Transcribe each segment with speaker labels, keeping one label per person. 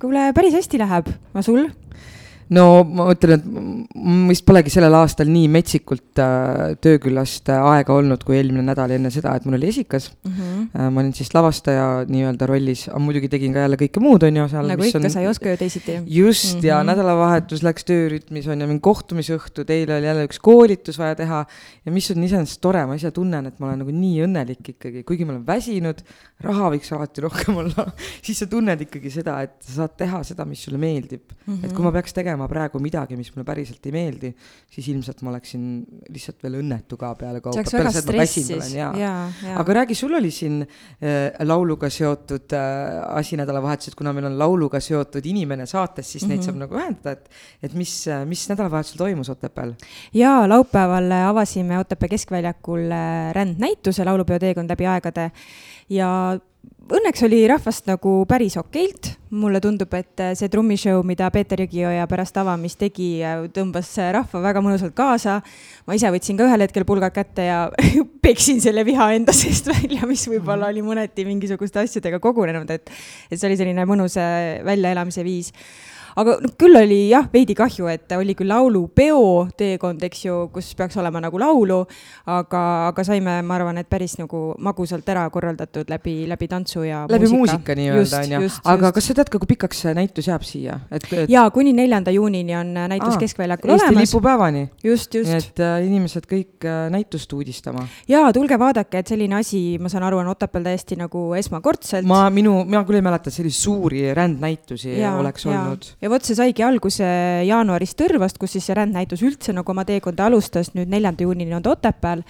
Speaker 1: Kuule, päris hästi läheb, aga sul?
Speaker 2: No ma ütlen, et vist polegi sellel aastal nii metsikult äh, tööküllast äh, aega olnud kui eelmine nädal enne seda, et mul oli esikas mm. -hmm. Äh, ma olin siis lavastaja nii-öelda rollis, aga muidugi tegin ka jälle kõike muud, on ju.
Speaker 1: nagu ikka on..., sa ei oska ju teisiti.
Speaker 2: just mm, -hmm. ja mhm. nädalavahetus läks töörütmis, on ju, mingi kohtumisõhtu, eile oli jälle üks koolitus vaja teha. ja mis on iseenesest tore, ma ise tunnen, et ma olen nagu nii õnnelik ikkagi, kuigi ma olen väsinud, raha võiks alati rohkem olla siis sa tunned ikkagi seda, et sa saad teha seda, mis sulle meeldib mm. -hmm. et kui ma peaks tegema tegema praegu midagi, mis mulle päriselt ei meeldi, siis ilmselt ma oleksin lihtsalt veel õnnetu ka peale kaupa.
Speaker 1: peale seda, et ma väsinud olen,
Speaker 2: jaa ja,. Ja. aga räägi, sul oli siin äh, lauluga seotud äh, asi nädalavahetusel, kuna meil on lauluga seotud inimene saates, siis mm -hmm. neid mhm. saab nagu ühendada, et, et mis, äh, mis nädalavahetusel toimus Otepääl?
Speaker 1: jaa, laupäeval avasime Otepää keskväljakul äh, rändnäituse Laulupeo teekond läbi aegade ja õnneks oli rahvast nagu päris okeilt, mulle tundub, et see trummishow, mida Peeter Jõgioja pärast avamist tegi, tõmbas rahva väga mõnusalt kaasa. ma ise võtsin ka ühel hetkel pulgad kätte ja peksin selle viha enda seest välja, mis võib-olla oli mõneti mingisuguste asjadega kogunenud, et, et see oli selline mõnus väljaelamise viis aga noh, küll oli jah, veidi kahju, et oli küll laulupeo teekond, eks ju, kus peaks olema nagu laulu, aga, aga saime, ma arvan, et päris nagu magusalt ära korraldatud läbi, läbi tantsu ja
Speaker 2: läbi muusika, muusika nii-öelda, on ju. aga just. kas sa tead ka, kui pikaks see näitus jääb siia?
Speaker 1: et, et... jaa, kuni neljanda juunini on näitus Aa, Keskväljakul
Speaker 2: olemas. Eesti lipupäevani?
Speaker 1: just, just.
Speaker 2: et äh, inimesed kõik äh, näitust uudistama.
Speaker 1: jaa, tulge vaadake, et selline asi, ma saan aru, on Otepääl täiesti nagu esmakordselt.
Speaker 2: ma, minu, mina küll ei mäleta, et selliseid suuri rändnäitusi ja, oleks ja. olnud
Speaker 1: ja vot see saigi alguse jaanuaris Tõrvast, kus siis see rändnäitus üldse nagu oma teekonda alustas, nüüd neljanda juunini on ta Otepääl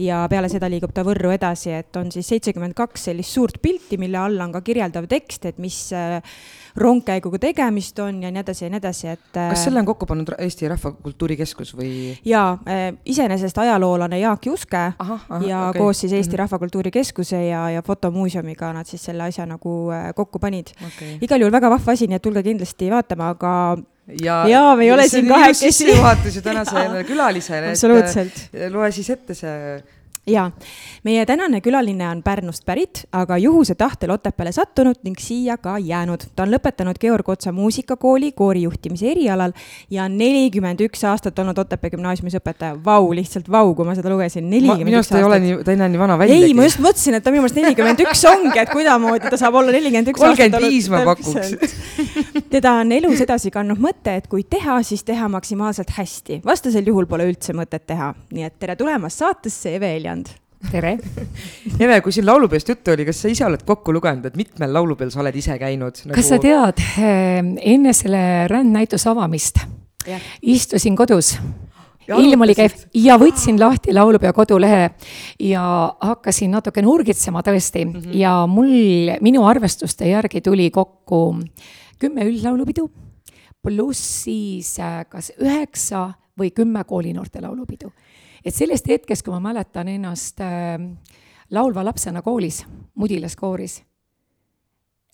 Speaker 1: ja peale seda liigub ta Võrru edasi, et on siis seitsekümmend kaks sellist suurt pilti, mille all on ka kirjeldav tekst, et mis äh, rongkäiguga tegemist on ja nii edasi ja nii edasi, et.
Speaker 2: kas äh, selle on kokku pannud Eesti Rahvakultuuri Keskus või?
Speaker 1: jaa, äh, iseenesest ajaloolane Jaak Juske aha, aha, ja okay. koos siis Eesti -hmm. Rahvakultuuri Keskuse ja, ja fotomuuseumiga nad siis selle asja nagu kokku panid okay.. igal juhul väga vahva asi, nii et tulge kindlasti vaatama, aga ja, ja me ei ole siin kahekesi.
Speaker 2: sissejuhatus ju tänasele külalisele, et loe siis ette see
Speaker 1: ja meie tänane külaline on Pärnust pärit, aga juhuse tahtel Otepääle sattunud ning siia ka jäänud. ta on lõpetanud Georg Otsa muusikakooli koorijuhtimise erialal ja nelikümmend üks aastat olnud Otepää gümnaasiumis õpetaja. Vau, lihtsalt vau, kui ma seda lugesin. minu
Speaker 2: arust ei ole nii, ta ei näe nii vana välja.
Speaker 1: ei, ma just mõtlesin, et ta minu meelest nelikümmend üks ongi, et kuidamoodi ta saab olla nelikümmend üks
Speaker 2: aastat. kolmkümmend viis ma pakuks.
Speaker 1: teda on elus edasi kandnud mõte, et kui teha, siis teha maksimaalselt hästi. vastasel juhul pole üldse mõtet teha. nii et tere tulemast saatesse, Eve Helja Viljand
Speaker 2: tere Eve, kui siin laulupeost juttu oli, kas sa ise oled kokku lugenud, et mitmel laulupeol sa oled ise käinud
Speaker 3: nagu...? kas sa tead, ehm, enne selle rändnäituse avamist ja. istusin kodus Ja ilm oli käiv ja võtsin lahti laulupeo kodulehe ja hakkasin natukene urgitsema tõesti mm -hmm. ja mul, minu arvestuste järgi tuli kokku kümme üldlaulupidu, pluss siis äh, kas üheksa või kümme koolinoorte laulupidu et sellest hetkest, kui ma mäletan ennast äh, laulva lapsena koolis, Mudilas kooris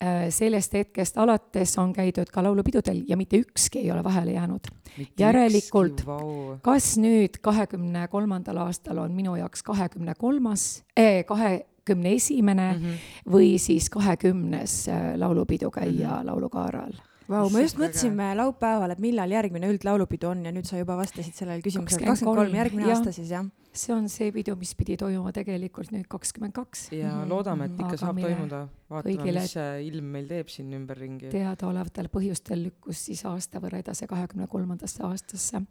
Speaker 3: äh,, sellest hetkest alates on käidud ka laulupidudel ja mitte ükski ei ole vahele jäänud. järelikult, kas nüüd kahekümne kolmandal aastal on minu jaoks kahekümne kolmas eh,, kahekümne esimene mm -hmm. või siis kahekümnes äh, laulupidu käia mm -hmm. laulukaaral
Speaker 1: Vau, me just mõtlesime laupäeval, et millal järgmine üldlaulupidu on ja nüüd sa juba vastasid sellele küsimusele, kakskümmend kolm, järgmine aasta siis jah?
Speaker 3: See on see pidu, mis pidi toimuma tegelikult nüüd kakskümmend kaks.
Speaker 2: ja -hmm. loodame, et ikka Aga saab toimuda. vaatame, mis ilm meil teeb siin ümberringi.
Speaker 3: teadaolevatel põhjustel lükkus siis aasta võrra edasi kahekümne kolmandasse aastasse.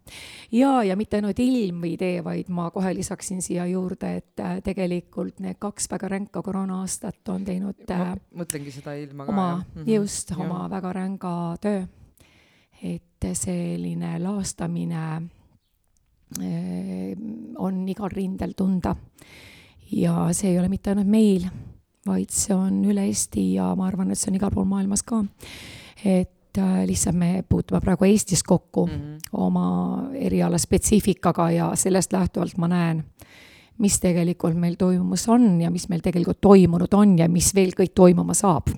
Speaker 3: ja, ja mitte ainult ilm ei tee, vaid ma kohe lisaksin siia juurde, et äh, tegelikult need kaks väga ränka koroona-aastat on teinud
Speaker 2: ma äh, mõtlengi seda ilma
Speaker 3: ka. oma, mhm. just, oma väga ränga töö. et selline laastamine on igal rindel tunda. ja see ei ole mitte ainult meil, vaid see on üle Eesti ja ma arvan, et see on igal pool maailmas ka. et äh, lihtsalt me puutume praegu Eestis kokku mm -hmm. oma eriala spetsiifikaga ja sellest lähtuvalt ma näen, mis tegelikult meil toimumas on ja mis meil tegelikult toimunud on ja mis veel kõik toimuma saab.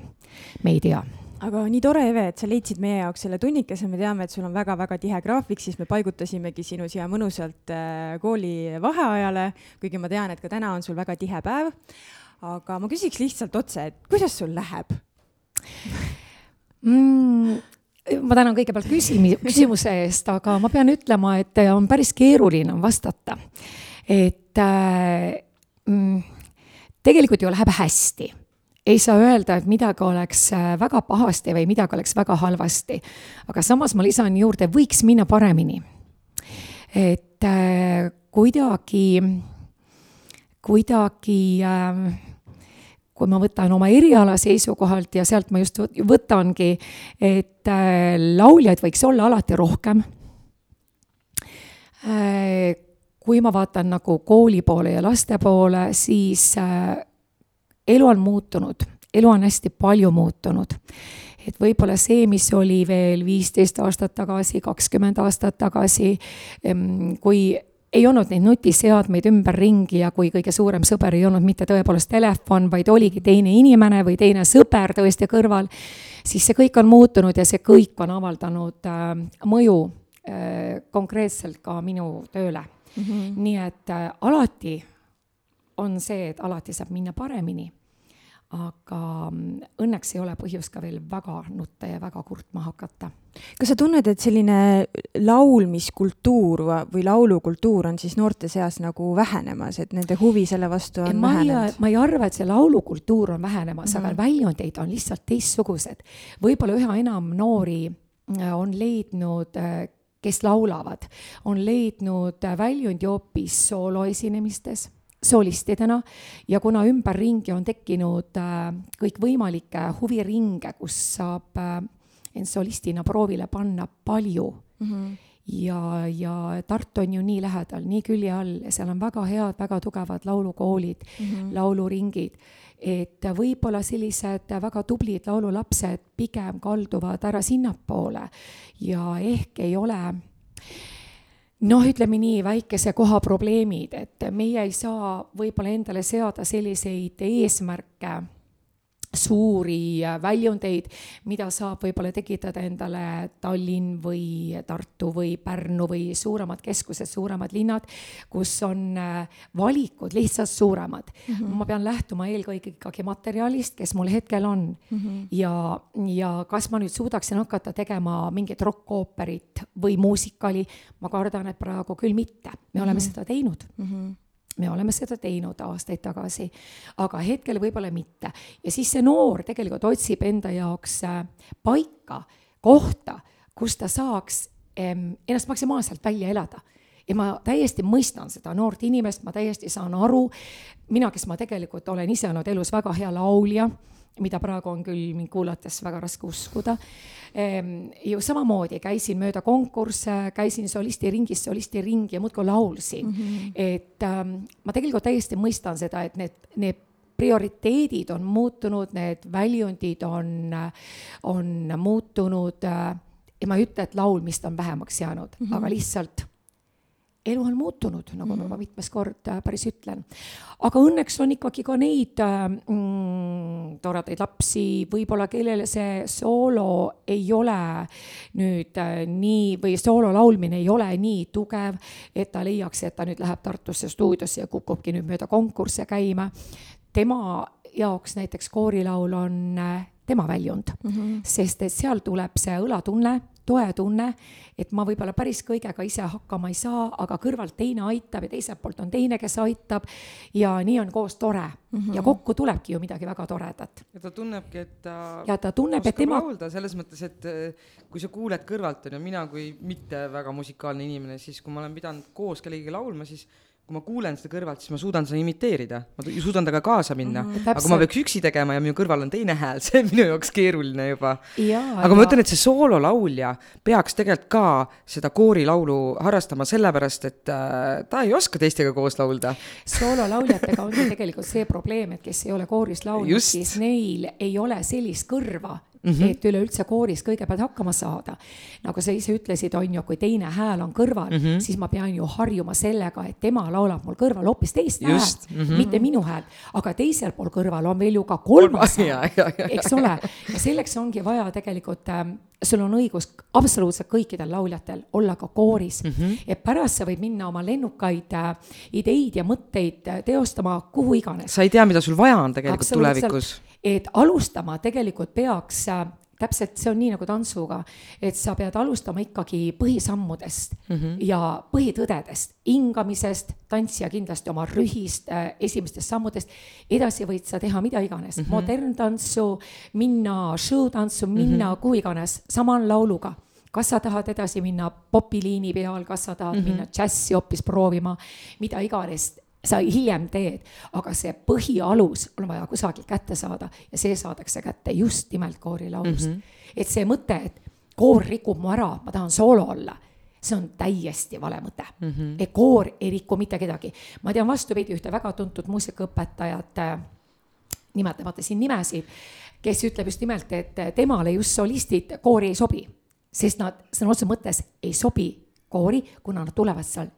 Speaker 3: me ei tea
Speaker 1: aga nii tore, Eve, et sa leidsid meie jaoks selle tunnikese, me teame, et sul on väga-väga tihe graafik, siis me paigutasimegi sinu siia mõnusalt äh, kooli vaheajale, kuigi ma tean, et ka täna on sul väga tihe päev. aga ma küsiks lihtsalt otse, et kuidas sul läheb
Speaker 3: mm,? ma tänan kõigepealt küsimi-, küsimuse eest, aga ma pean ütlema, et on päris keeruline vastata. et äh, mm, tegelikult ju läheb hästi ei saa öelda, et midagi oleks äh, väga pahasti või midagi oleks väga halvasti. aga samas ma lisan juurde, võiks minna paremini. et äh, kuidagi, kuidagi äh, kui ma võtan oma eriala seisukohalt ja sealt ma just võtangi, et äh, lauljaid võiks olla alati rohkem äh,. kui ma vaatan nagu kooli poole ja laste poole, siis äh, elu on muutunud, elu on hästi palju muutunud. et võib-olla see, mis oli veel viisteist aastat tagasi, kakskümmend aastat tagasi, kui ei olnud neid nutiseadmeid ümberringi ja kui kõige suurem sõber ei olnud mitte tõepoolest telefon, vaid oligi teine inimene või teine sõber tõesti kõrval, siis see kõik on muutunud ja see kõik on avaldanud äh, mõju äh, konkreetselt ka minu tööle mm. -hmm. nii et äh, alati on see, et alati saab minna paremini aga mm, õnneks ei ole põhjust ka veel väga nutta ja väga kurtma hakata.
Speaker 1: kas sa tunned, et selline laulmiskultuur või laulukultuur on siis noorte seas nagu vähenemas, et nende huvi selle vastu on
Speaker 3: ma
Speaker 1: vähenenud?
Speaker 3: ma ei arva, et see laulukultuur on vähenemas mm, -hmm. aga mhm. väljundeid on lihtsalt teistsugused. võib-olla üha enam noori äh, on leidnud äh, kes laulavad, on leidnud väljundi hoopis sooloesinemistes solistidena ja kuna ümberringi on tekkinud äh, kõikvõimalikke huviringe, kus saab äh, end solistina proovile panna palju mm. -hmm ja, ja Tartu on ju nii lähedal, nii külje all ja seal on väga head, väga tugevad laulukoolid mm, -hmm. lauluringid. et võib-olla sellised väga tublid laululapsed pigem kalduvad ära sinnapoole ja ehk ei ole noh, ütleme nii, väikese koha probleemid, et meie ei saa võib-olla endale seada selliseid eesmärke suuri väljundeid, mida saab võib-olla tekitada endale Tallinn või Tartu või Pärnu või suuremad keskused, suuremad linnad, kus on äh, valikud lihtsalt suuremad mm. -hmm. ma pean lähtuma eelkõige ikkagi materjalist, kes mul hetkel on mm. -hmm. ja, ja kas ma nüüd suudaksin hakata tegema mingit rokkooperit või muusikali, ma kardan, et praegu küll mitte, me mm -hmm. oleme seda teinud mm. -hmm me oleme seda teinud aastaid tagasi, aga hetkel võib-olla mitte. ja siis see noor tegelikult otsib enda jaoks äh, paika, kohta, kus ta saaks ennast maksimaalselt välja elada ja ma täiesti mõistan seda noort inimest, ma täiesti saan aru, mina, kes ma tegelikult olen ise olnud elus väga hea laulja mida praegu on küll mind kuulates väga raske uskuda. Ehm, ju samamoodi käisin mööda konkursse, käisin solistiringist solistiringi ja muudkui laulsin mm. -hmm. et ähm, ma tegelikult täiesti mõistan seda, et need, need prioriteedid on muutunud, need väljundid on, on muutunud äh, ja ma ei ütle, et laulmist on vähemaks jäänud mm, -hmm. aga lihtsalt elu on muutunud, nagu mm -hmm. ma mitmes kord äh, päris ütlen. aga õnneks on ikkagi ka neid äh, mm, toredaid lapsi, võib-olla kellele see soolo ei ole nüüd äh, nii või soolo laulmine ei ole nii tugev, et ta leiaks, et ta nüüd läheb Tartusse stuudiosse ja kukubki nüüd mööda konkursse käima. tema jaoks näiteks koorilaul on tema väljund mm, -hmm. sest et seal tuleb see õlatunne toetunne, et ma võib-olla päris kõigega ise hakkama ei saa, aga kõrvalt teine aitab ja teiselt poolt on teine, kes aitab. ja nii on koos tore mm -hmm. ja kokku tulebki ju midagi väga toredat.
Speaker 2: ja ta tunnebki, et ta.
Speaker 3: ja ta tunneb, et tema.
Speaker 2: laulda selles mõttes, et äh, kui sa kuuled kõrvalt on ju, mina kui mitte väga musikaalne inimene, siis kui ma olen pidanud koos kellegagi laulma, siis kui ma kuulen seda kõrvalt, siis ma suudan seda imiteerida, ma suudan temaga kaasa minna mm. aga kui ma peaks üksi tegema ja minu kõrval on teine hääl, see on minu jaoks keeruline juba. aga ja. ma ütlen, et see soololaulja peaks tegelikult ka seda koorilaulu harrastama, sellepärast et äh, ta ei oska teistega koos laulda.
Speaker 3: soololauljatega ongi tegelikult see probleem, et kes ei ole kooris laulnud, siis neil ei ole sellist kõrva mm, -hmm. et üleüldse kooris kõigepealt hakkama saada. nagu sa ise ütlesid, on ju, kui teine hääl on kõrval mm, -hmm. siis ma pean ju harjuma sellega, et tema laulab mul kõrval hoopis teist Just, häält mm, -hmm. mitte minu häält, aga teisel pool kõrval on veel ju ka kolmas hääl, eks ole, ja selleks ongi vaja tegelikult äh, sul on õigus absoluutselt kõikidel lauljatel olla ka kooris mm, -hmm. et pärast sa võid minna oma lennukaid äh, ideid ja mõtteid äh, teostama kuhu iganes.
Speaker 2: sa ei tea, mida sul vaja on tegelikult tulevikus
Speaker 3: et alustama tegelikult peaks äh, täpselt see on nii nagu tantsuga, et sa pead alustama ikkagi põhisammudest mm -hmm. ja põhitõdedest, hingamisest, tantsija kindlasti oma rühist äh,, esimestest sammudest. edasi võid sa teha mida iganes mm, -hmm. moderntantsu, minna show-tantsu, minna mm -hmm. kuhu iganes, sama on lauluga kas sa tahad edasi minna popiliini peal, kas sa tahad mm -hmm. minna džässi hoopis proovima, mida iganes, sa hiljem teed, aga see põhialus on vaja kusagilt kätte saada ja see saadakse kätte just nimelt koorilaulust mm. -hmm. et see mõte, et koor rikub mu ära, ma tahan soolo olla, see on täiesti vale mõte mm. -hmm. et koor ei riku mitte kedagi. ma tean vastupidi ühte väga tuntud muusikaõpetajat äh,, nimetamata siin nimesid, kes ütleb just nimelt, et temale just solistid koori ei sobi, sest nad sõna otseses mõttes ei sobi koori, kuna nad tulevad seal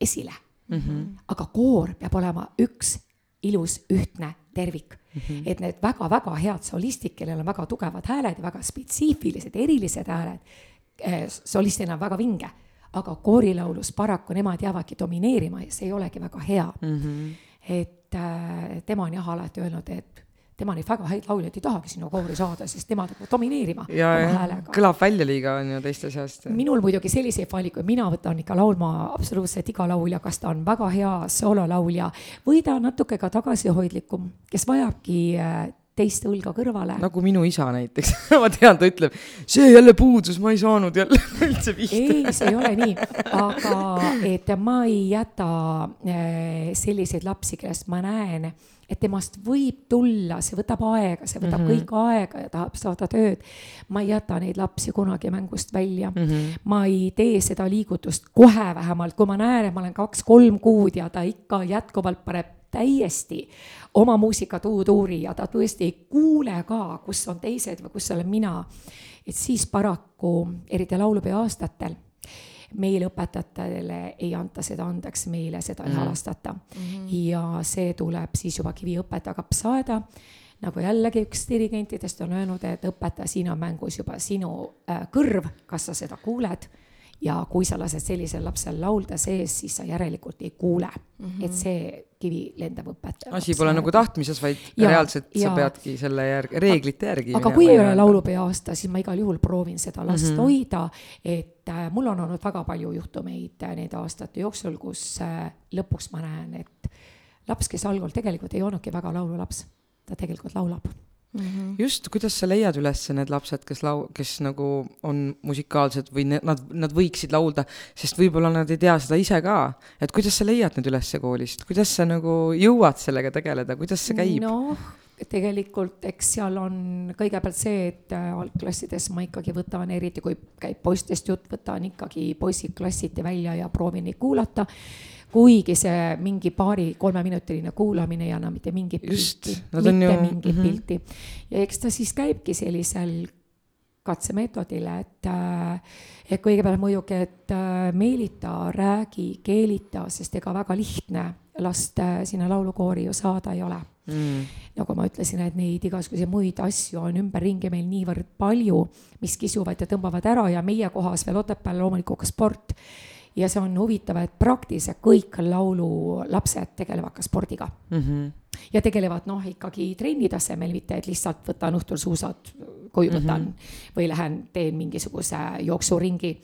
Speaker 3: esile mm. -hmm. aga koor peab olema üks ilus ühtne tervik mm. -hmm. et need väga-väga head solistid, kellel on väga tugevad hääled ja väga spetsiifilised, erilised hääled eh,, solistina on väga vinge, aga koorilaulus paraku nemad jäävadki domineerima ja see ei olegi väga hea mm. -hmm. et äh, tema on jah alati öelnud, et tema neid väga häid lauljaid ei tahagi sinna koori saada, sest nemad hakkavad domineerima
Speaker 2: ja, oma häälega. kõlab välja liiga, on ju, teiste seast.
Speaker 3: minul muidugi selliseid valikuid, mina võtan ikka laulma absoluutselt iga laulja, kas ta on väga hea soololaulja või ta on natuke ka tagasihoidlikum, kes vajabki äh, teist õlga kõrvale.
Speaker 2: nagu minu isa näiteks ma tean, ta ütleb, see jälle puudus, ma ei saanud jälle üldse pihta.
Speaker 3: ei, see ei ole nii, aga et ma ei jäta äh, selliseid lapsi, kellest ma näen et temast võib tulla, see võtab aega, see võtab mm -hmm. kõik aega ja tahab saada tööd. ma ei jäta neid lapsi kunagi mängust välja mm. -hmm. ma ei tee seda liigutust kohe vähemalt, kui ma näen, et ma olen kaks-kolm kuud ja ta ikka jätkuvalt paneb täiesti oma muusikatuutuuri ja ta tõesti ei kuule ka, kus on teised või kus olen mina. et siis paraku, eriti laulupeo aastatel meile õpetajatele ei anta seda andeks, meile seda mm -hmm. ei mhm. halastata mm. -hmm. ja see tuleb siis juba kiviõpetaja kapsaaeda, nagu jällegi üks dirigentidest on öelnud, et õpetaja, siin on mängus juba sinu äh, kõrv, kas sa seda kuuled ja kui sa lased sellisel lapsel laulda sees, siis sa järelikult ei kuule mm, -hmm. et see kivi lendab õpetaja.
Speaker 2: asi pole nagu tahtmises, vaid ja, reaalselt ja, sa peadki selle järgi, reeglite järgi.
Speaker 3: aga kui ei ole laulupeo aasta, siis ma igal juhul proovin seda last mm -hmm. hoida, et äh, mul on olnud väga palju juhtumeid äh, nende aastate jooksul, kus äh, lõpuks ma näen, et laps, kes algul tegelikult ei olnudki väga laululaps, ta tegelikult laulab
Speaker 2: Mm -hmm. just, kuidas sa leiad üles need lapsed, kes lau-, kes nagu on musikaalsed või ne, nad, nad võiksid laulda, sest võib-olla nad ei tea seda ise ka. et kuidas sa leiad need üles koolist, kuidas sa nagu jõuad sellega tegeleda, kuidas see käib?
Speaker 3: noh, tegelikult eks seal on kõigepealt see, et äh, algklassides ma ikkagi võtan, eriti kui käib poistest jutt, võtan ikkagi poisid klassiti välja ja proovin neid kuulata kuigi see mingi paari-kolmeminutiline kuulamine ei anna mitte mingit pilti, mitte ju... mingit mm -hmm. pilti. ja eks ta siis käibki sellisel katsemeetodile, et, äh, et kõigepealt muidugi, et äh, meelita, räägi, keelita, sest ega väga lihtne last äh, sinna laulukoori ju saada ei ole mm.. nagu ma ütlesin, et neid igasuguseid muid asju on ümberringi meil niivõrd palju, mis kisuvad ja tõmbavad ära ja meie kohas veel Otepääl loomulikult ka sport ja see on huvitav, et praktiliselt kõik laululapsed tegelevad ka spordiga mm. -hmm. ja tegelevad noh, ikkagi trenni tasemel, mitte et lihtsalt võtan õhtul suusad koju võtan mm -hmm. või lähen teen mingisuguse jooksuringi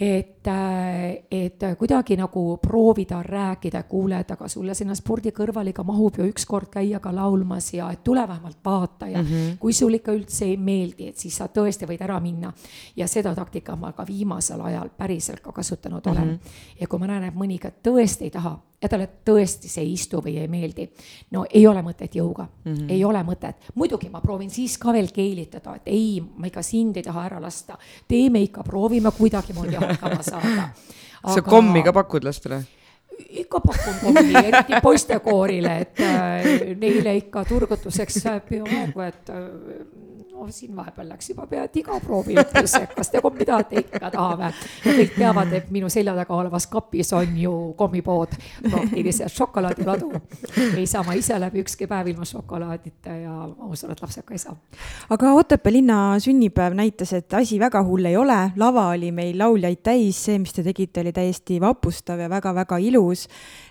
Speaker 3: et, äh, et kuidagi nagu proovida rääkida, kuule, et aga sulle sinna spordi kõrvale ikka mahub ju ükskord käia ka laulmas ja et tule vähemalt vaata ja mm -hmm. kui sul ikka üldse ei meeldi, et siis sa tõesti võid ära minna. ja seda taktikat ma ka viimasel ajal päriselt ka kasutanud olen mm. -hmm. ja kui ma näen, et mõni ka tõesti ei taha ja talle tõesti see ei istu või ei meeldi, no ei ole mõtet jõuga mm, -hmm. ei ole mõtet. muidugi ma proovin siis ka veel keelitada, et ei, ma ikka sind ei taha ära lasta. teeme ikka, proovime kuidagimoodi hakkama saada
Speaker 2: Aga... sa kommi ka pakud lastele?
Speaker 3: ikka pakun kommi, eriti poistekoorile, et äh, neile ikka turgutuseks peaaegu, et äh, no siin vahepeal läks juba pea, et iga proovi ütles, et kas te kommi tahate, ikka tahame. kõik teavad, et minu selja taga olevas kapis on ju kommipood, praktiliselt šokolaadiladu. ei saa ma ise läbi ükski päev ilma šokolaadita ja ma usun, et lapsed ka ei saa.
Speaker 1: aga Otepää linna sünnipäev näitas, et asi väga hull ei ole, lava oli meil lauljaid täis, see, mis te tegite, oli täiesti vapustav ja väga-väga ilus.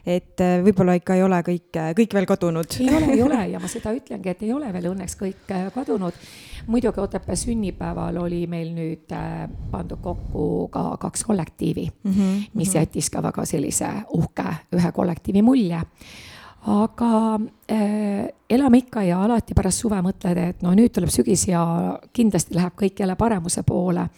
Speaker 1: Et äh, võib-olla ikka ei ole kõik, kõik veel kadunud.
Speaker 3: ei ole, ei ole ja ma seda ütlengi, et ei ole veel õnneks kõik äh, kadunud muidugi Otepää sünnipäeval oli meil nüüd äh, pandud kokku ka kaks kollektiivi mm, -hmm. mis mhm. jättis ka väga sellise uhke ühe kollektiivi mulje aga äh, elame ikka ja alati pärast suve mõtled, et no nüüd tuleb sügis ja kindlasti läheb kõik jälle paremuse poole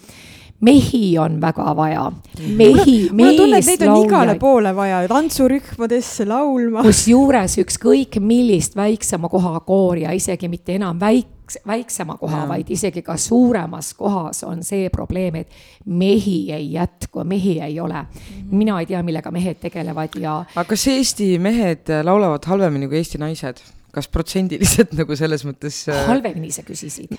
Speaker 3: mehi on väga vaja. mehi,
Speaker 1: mees, lauljaid. Neid on igale poole vaja, tantsurühmadesse laulma.
Speaker 3: kusjuures ükskõik millist väiksema koha koori ja isegi mitte enam väiks-, väiksema koha, vaid isegi ka suuremas kohas on see probleem, et mehi ei jätku, mehi ei ole. Mhm. mina ei tea, millega mehed tegelevad ja.
Speaker 2: aga kas Eesti mehed laulavad halvemini kui Eesti naised? Kas protsendiliselt nagu selles mõttes
Speaker 3: äh...? halvemini sa küsisid?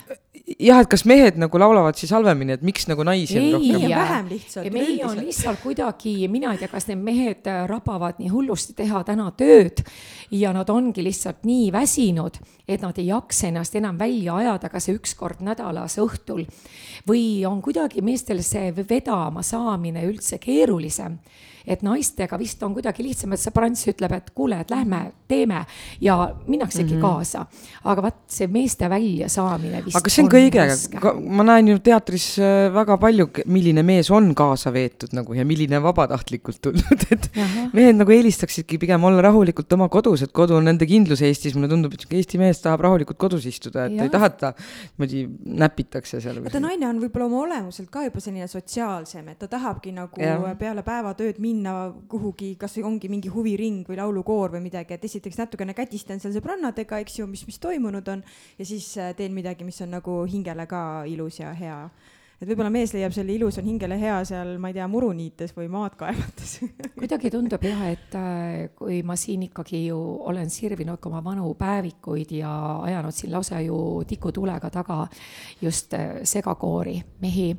Speaker 2: jah, et kas mehed nagu laulavad siis halvemini, et miks nagu naisi
Speaker 3: ei,
Speaker 2: on rohkem?
Speaker 1: vähem lihtsalt.
Speaker 3: mehi on lihtsalt kuidagi, mina ei tea, kas need mehed äh, rabavad nii hullusti teha täna tööd ja nad ongi lihtsalt nii väsinud, et nad ei jaksa ennast enam välja ajada ka see üks kord nädalas õhtul. või on kuidagi meestel see vedama saamine üldse keerulisem et naistega vist on kuidagi lihtsam, et see Prants ütleb, et kuule, et lähme, teeme ja minnaksegi mm -hmm. kaasa. aga vaat see meeste väljasaamine vist
Speaker 2: aga see on, on kõigega, ma näen ju teatris äh, väga palju, milline mees on kaasa veetud nagu ja milline vabatahtlikult tulnud, et Aha. mehed nagu eelistaksidki pigem olla rahulikult oma kodus, et kodu on nende kindlus Eestis, mulle tundub, et sihuke Eesti mees tahab rahulikult kodus istuda, et ja. ei taha, et ta niimoodi näpitakse seal.
Speaker 1: vaata naine on võib-olla oma olemuselt ka juba selline sotsiaalsem, et ta tahabki nagu ja. peale päevatööd minna minna kuhugi, kas ongi mingi huviring või laulukoor või midagi, et esiteks natukene kätistan seal sõbrannadega, eks ju, mis, mis toimunud on. ja siis äh, teen midagi, mis on nagu hingele ka ilus ja hea et võib-olla mees leiab selle ilus on hingele hea seal, ma ei tea, muru niites või maad kaevates
Speaker 3: kuidagi tundub jah, et äh, kui ma siin ikkagi ju olen sirvinud ka oma vanu päevikuid ja ajanud siin lausa ju tikutulega taga just äh, segakoori mehi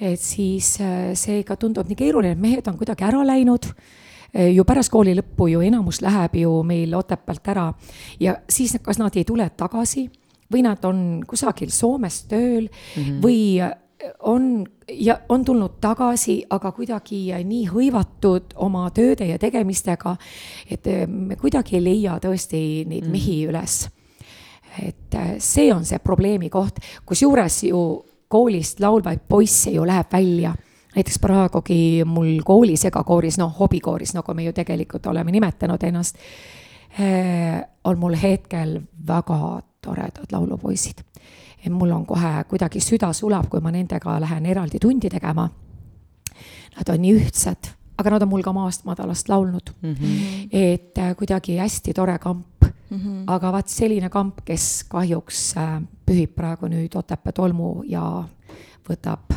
Speaker 3: et siis äh, see ikka tundub nii keeruline, et mehed on kuidagi ära läinud äh, ju pärast kooli lõppu ju enamus läheb ju meil Otepäält ära ja siis kas nad ei tule tagasi või nad on kusagil Soomes tööl mm -hmm. või äh, on ja on tulnud tagasi, aga kuidagi nii hõivatud oma tööde ja tegemistega, et me kuidagi ei leia tõesti neid mm. mehi üles. et see on see probleemi koht, kusjuures ju koolist laulvaid poisse ju läheb välja. näiteks praegugi mul kooli segakooris, noh, hobikooris, nagu me ju tegelikult oleme nimetanud ennast eh,, on mul hetkel väga toredad laulupoisid. mul on kohe kuidagi süda sulab, kui ma nendega lähen eraldi tundi tegema. Nad on nii ühtsed, aga nad on mul ka maast madalast laulnud mm. -hmm. et äh, kuidagi hästi tore kamp mm. -hmm. aga vaat selline kamp, kes kahjuks äh, pühib praegu nüüd Otepää tolmu ja võtab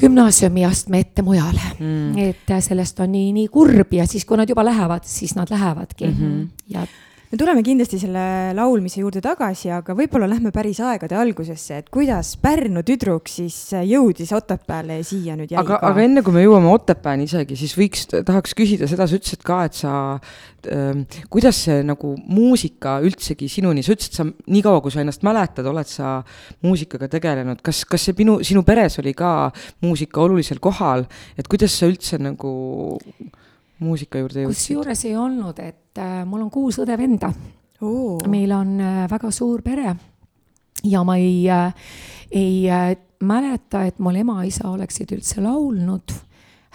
Speaker 3: gümnaasiumiastme ette mujale mm.. et äh, sellest on nii, nii kurb ja siis, kui nad juba lähevad, siis nad lähevadki mm. -hmm.
Speaker 1: ja me tuleme kindlasti selle laulmise juurde tagasi, aga võib-olla lähme päris aegade algusesse, et kuidas Pärnu tüdruk siis jõudis Otepääle ja siia nüüd jäi
Speaker 2: aga, ka? aga enne kui me jõuame Otepääni isegi, siis võiks, tahaks küsida seda, sa ütlesid ka, et sa äh,, kuidas see nagu muusika üldsegi sinuni, sa ütlesid, sa niikaua, kui sa ennast mäletad, oled sa muusikaga tegelenud, kas, kas see minu, sinu peres oli ka muusika olulisel kohal, et kuidas sa üldse nagu muusika juurde jõudsid?
Speaker 3: kusjuures ei olnud, et äh, mul on kuus õde-venda meil on äh, väga suur pere ja ma ei äh,, ei äh, mäleta, et mul ema-isa oleksid üldse laulnud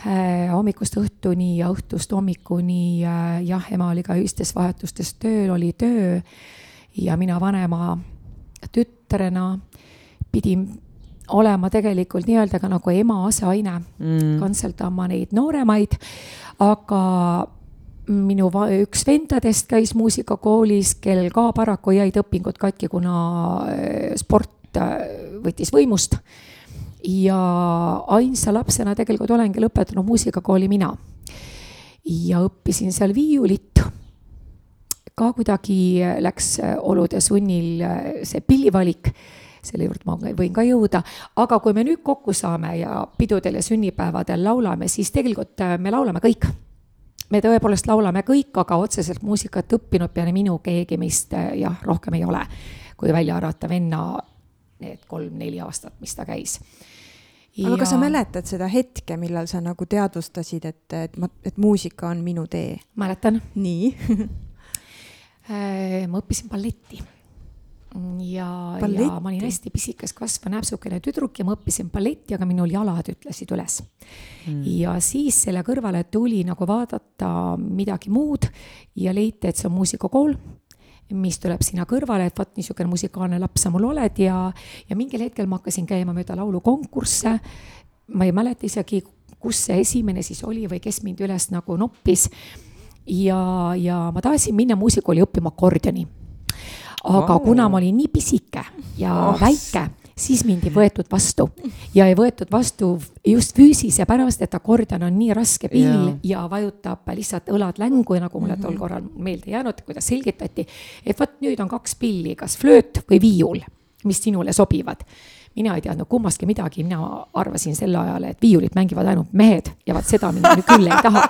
Speaker 3: äh, hommikust õhtuni ja õhtust hommikuni äh,. jah, ema oli ka öistes vahetustes tööl, oli töö ja mina vanema tütrena pidin olema tegelikult nii-öelda ka nagu ema aseaine mm., kantseldama neid nooremaid, aga minu üks vendadest käis muusikakoolis, kellel ka paraku jäid õpingud katki, kuna äh, sport äh, võttis võimust. ja ainsa lapsena tegelikult olengi lõpetanud muusikakooli mina. ja õppisin seal viiulit. ka kuidagi läks olude sunnil see pillivalik, selle juurde ma võin ka jõuda, aga kui me nüüd kokku saame ja pidudel ja sünnipäevadel laulame, siis tegelikult me laulame kõik me tõepoolest laulame kõik, aga otseselt muusikat õppinud peale minu keegi meist jah, rohkem ei ole, kui välja arvata venna need kolm-neli aastat, mis ta käis.
Speaker 1: aga ja... kas sa mäletad seda hetke, millal sa nagu teadvustasid, et, et ma, et muusika on minu tee?
Speaker 3: mäletan.
Speaker 1: nii
Speaker 3: äh, ma õppisin balletti ja, ja ma olin hästi pisikas kasvav näpsukene tüdruk ja ma õppisin balletti, aga minul jalad ütlesid üles. Mm.. ja siis selle kõrvale tuli nagu vaadata midagi muud ja leiti, et see on muusikakool, mis tuleb sinna kõrvale, et vot niisugune musikaalne laps sa mul oled. Ja, ja mingil hetkel ma hakkasin käima mööda laulukonkursse. ma ei mäleta isegi, kus see esimene siis oli või kes mind üles nagu noppis. ja, ja ma tahtsin minna muusikakooli õppima akordioni aga oh. kuna ma olin nii pisike ja oh. väike, siis mind ei võetud vastu ja ei võetud vastu just füüsise pärast, et akordion on nii raske pill yeah. ja vajutab lihtsalt õlad längu ja nagu mulle tol mhm. korral meelde jäänud, kuidas selgitati, et vot nüüd on kaks pilli, kas flööt või viiul, mis sinule sobivad mina ei teadnud kummastki midagi, mina arvasin sel ajal, et viiulit mängivad ainult mehed ja vaat seda mina nüüd küll ei taha.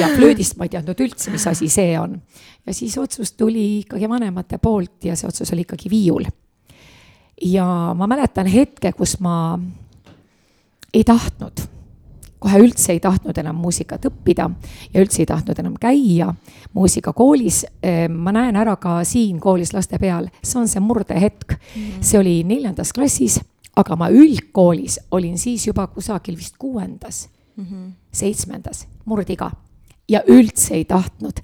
Speaker 3: ja flöödist ma ei teadnud üldse, mis asi see on. Ja siis otsus tuli ikkagi vanemate poolt ja see otsus oli ikkagi viiul. ja ma mäletan hetke, kus ma ei tahtnud kohe üldse ei tahtnud enam muusikat õppida ja üldse ei tahtnud enam käia muusikakoolis. Ma näen ära ka siin koolis laste peal, see on see murdehetk. -hmm. see oli neljandas klassis, aga ma üldkoolis olin siis juba kusagil vist kuuendas mm, -hmm. seitsmendas, murdiga ja üldse ei tahtnud.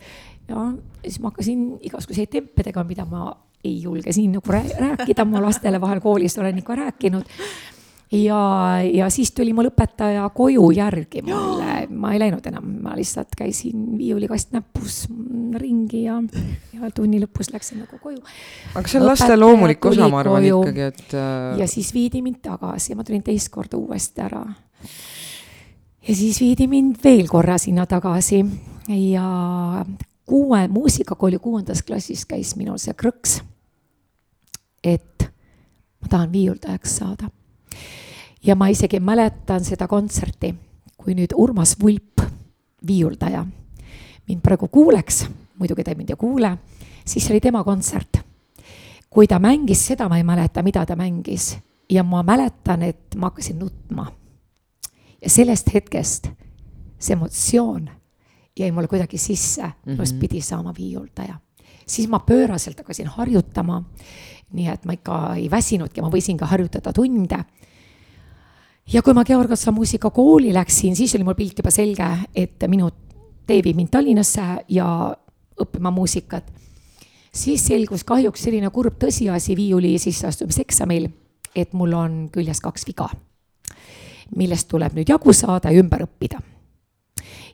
Speaker 3: ja siis ma hakkasin igasuguseid tempe tegema, mida ma ei julge siin nagu rääkida, ma lastele vahel koolis olen ikka rääkinud. Ja, ja siis tuli mul õpetaja koju järgi mulle, ma ei läinud enam, ma lihtsalt käisin viiulikast näpus ringi ja, ja tunni lõpus läksin nagu koju.
Speaker 2: aga see on laste loomulik osa, ma arvan koju, ikkagi, et
Speaker 3: äh.... ja siis viidi mind tagasi, ma tulin teist korda uuesti ära. ja siis viidi mind veel korra sinna tagasi. Ja kuue, muusikakooli kuuendas klassis käis minul see krõks, et ma tahan viiuldajaks saada ja ma isegi mäletan seda kontserti, kui nüüd Urmas Vulp, viiuldaja, mind praegu kuuleks, muidugi ta mind ei kuule, siis oli tema kontsert. kui ta mängis seda, ma ei mäleta, mida ta mängis ja ma mäletan, et ma hakkasin nutma. ja sellest hetkest see emotsioon jäi mulle kuidagi sisse mm, -hmm. minust pidi saama viiuldaja. siis ma pööraselt hakkasin harjutama, nii et ma ikka ei väsinudki, ma võisin ka harjutada tunde ja kui ma Georg Otsa muusikakooli läksin, siis oli mul pilt juba selge, et minu tee viib mind Tallinnasse ja õppima muusikat. siis selgus kahjuks selline kurb tõsiasi viiuli sisseastumiseksamil, et mul on küljes kaks viga, millest tuleb nüüd jagu saada ja ümber õppida.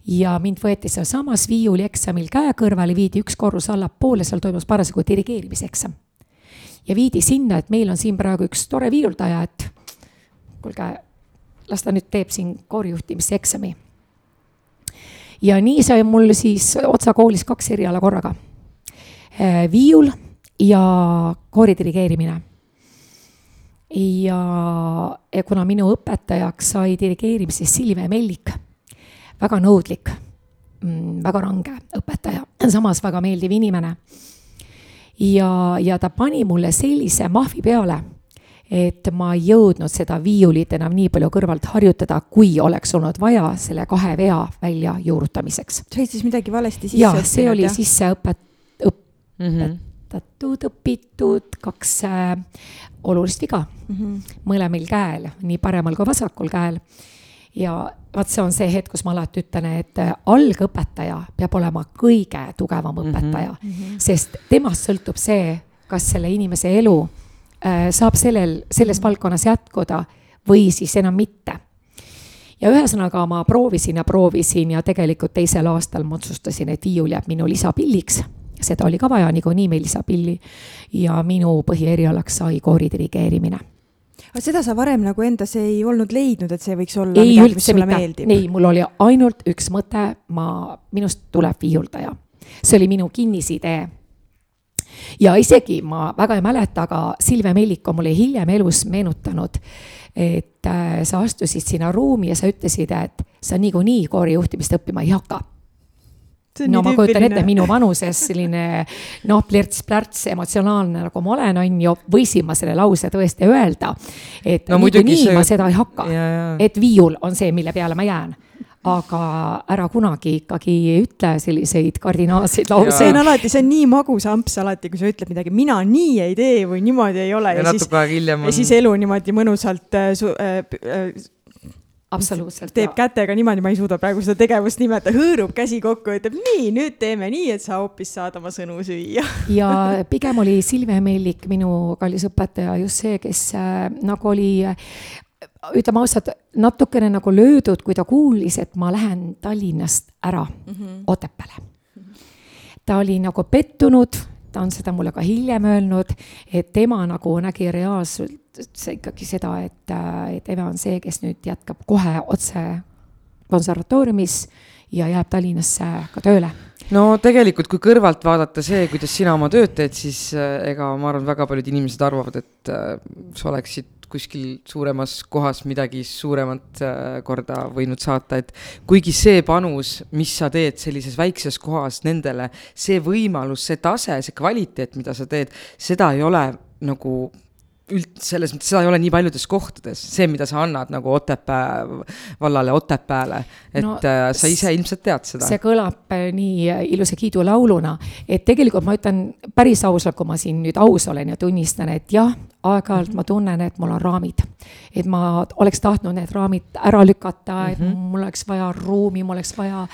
Speaker 3: Ja mind võeti sealsamas viiulieksamil käe kõrvale, viidi üks korrus allapoole, seal toimus parasjagu dirigeerimiseksam. ja viidi sinna, et meil on siin praegu üks tore viiuldaja, et kuulge las ta nüüd teeb siin koorijuhtimiseksami. ja nii sai mul siis Otsa koolis kaks eriala korraga. Äh, viiul ja koori dirigeerimine. ja, ja kuna minu õpetajaks sai dirigeerimises Silvia Mellik, väga nõudlik, mm, väga range õpetaja, samas väga meeldiv inimene. ja, ja ta pani mulle sellise mahvi peale et ma ei jõudnud seda viiulit enam nii palju kõrvalt harjutada, kui oleks olnud vaja selle kahe vea välja juurutamiseks.
Speaker 1: sa olid siis midagi valesti sisse
Speaker 3: õppinud? see oli sisse õpet-, õpetatud, õpitud, kaks äh, olulist viga mm -hmm. mõlemal käel, nii paremal kui vasakul käel. ja vaat see on see hetk, kus ma alati ütlen, et äh, algõpetaja peab olema kõige tugevam õpetaja mm, -hmm. sest temast sõltub see, kas selle inimese elu Äh, saab sellel, selles valdkonnas jätkuda või siis enam mitte. ja ühesõnaga ma proovisin ja proovisin ja tegelikult teisel aastal ma otsustasin, et viiul jääb minu lisapilliks. seda oli ka vaja niikuinii meil lisapilli ja minu põhierialaks sai koori dirigeerimine
Speaker 1: aga seda sa varem nagu endas ei olnud leidnud, et see võiks olla
Speaker 3: ei
Speaker 1: midagi, mis sulle
Speaker 3: mitte,
Speaker 1: meeldib?
Speaker 3: ei, mul oli ainult üks mõte, ma, minust tuleb viiuldaja. see oli minu kinnisidee. ja isegi ma väga ei mäleta, aga Silvia Mellik on mulle hiljem elus meenutanud, et äh, sa astusid sinna ruumi ja sa ütlesid, et sa niikuinii koorijuhtimist õppima ei hakka no ma kujutan ette, minu vanuses selline noh, plärts-plärts emotsionaalne nagu ma olen, on ju, võisin ma selle lause tõesti öelda. et
Speaker 2: No
Speaker 3: niikuinii
Speaker 2: see-
Speaker 3: ma seda ei hakka, et viiul on see, mille peale ma jään. aga ära kunagi ikkagi ütle selliseid kardinaalseid
Speaker 1: see
Speaker 3: lauseid.
Speaker 1: On alati, see on nii magus amps alati, kui sa ütled midagi, mina nii ei tee või niimoodi ei ole.
Speaker 2: Ja
Speaker 1: ja, siis, ja siis elu niimoodi mõnusalt äh, su, äh, äh,
Speaker 3: absoluutselt.
Speaker 1: teeb kätega niimoodi, ma ei suuda praegu seda tegevust nimetada, hõõrub käsi kokku ja ütleb nii, nüüd teeme nii, et sa hoopis saad oma sõnu süüa.
Speaker 3: ja pigem oli Silvia Mellik, minu kallis õpetaja, just see, kes äh, nagu oli äh, ütleme ausalt, natukene nagu löödud, kui ta kuulis, et ma lähen Tallinnast ära mm -hmm. Otepääle. ta oli nagu pettunud, ta on seda mulle ka hiljem öelnud, et tema nagu nägi reaalselt see ikkagi seda, et, äh, et Eve on see, kes nüüd jätkab kohe otse konservatooriumis ja jääb Tallinnasse ka tööle.
Speaker 2: No tegelikult, kui kõrvalt vaadata see, kuidas sina oma tööd teed, siis äh, ega ma arvan, väga paljud inimesed arvavad, et äh, sa oleksid kuskil suuremas kohas midagi suuremat korda võinud saata, et kuigi see panus, mis sa teed sellises väikses kohas nendele, see võimalus, see tase, see kvaliteet, mida sa teed, seda ei ole nagu üld-, selles mõttes, seda ei ole nii paljudes kohtades, see, mida sa annad nagu Otepää vallale, Otepääle, et
Speaker 3: No
Speaker 2: äh, sa ise ilmselt tead seda.
Speaker 3: see kõlab äh, nii äh, ilusa kiidulauluna, et tegelikult ma ütlen päris ausalt, kui ma siin nüüd aus olen ja tunnistan, et jah, aeg-ajalt ma tunnen, et mul on raamid. et ma oleks tahtnud need raamid ära lükata, et mul oleks vaja ruumi, mul oleks vaja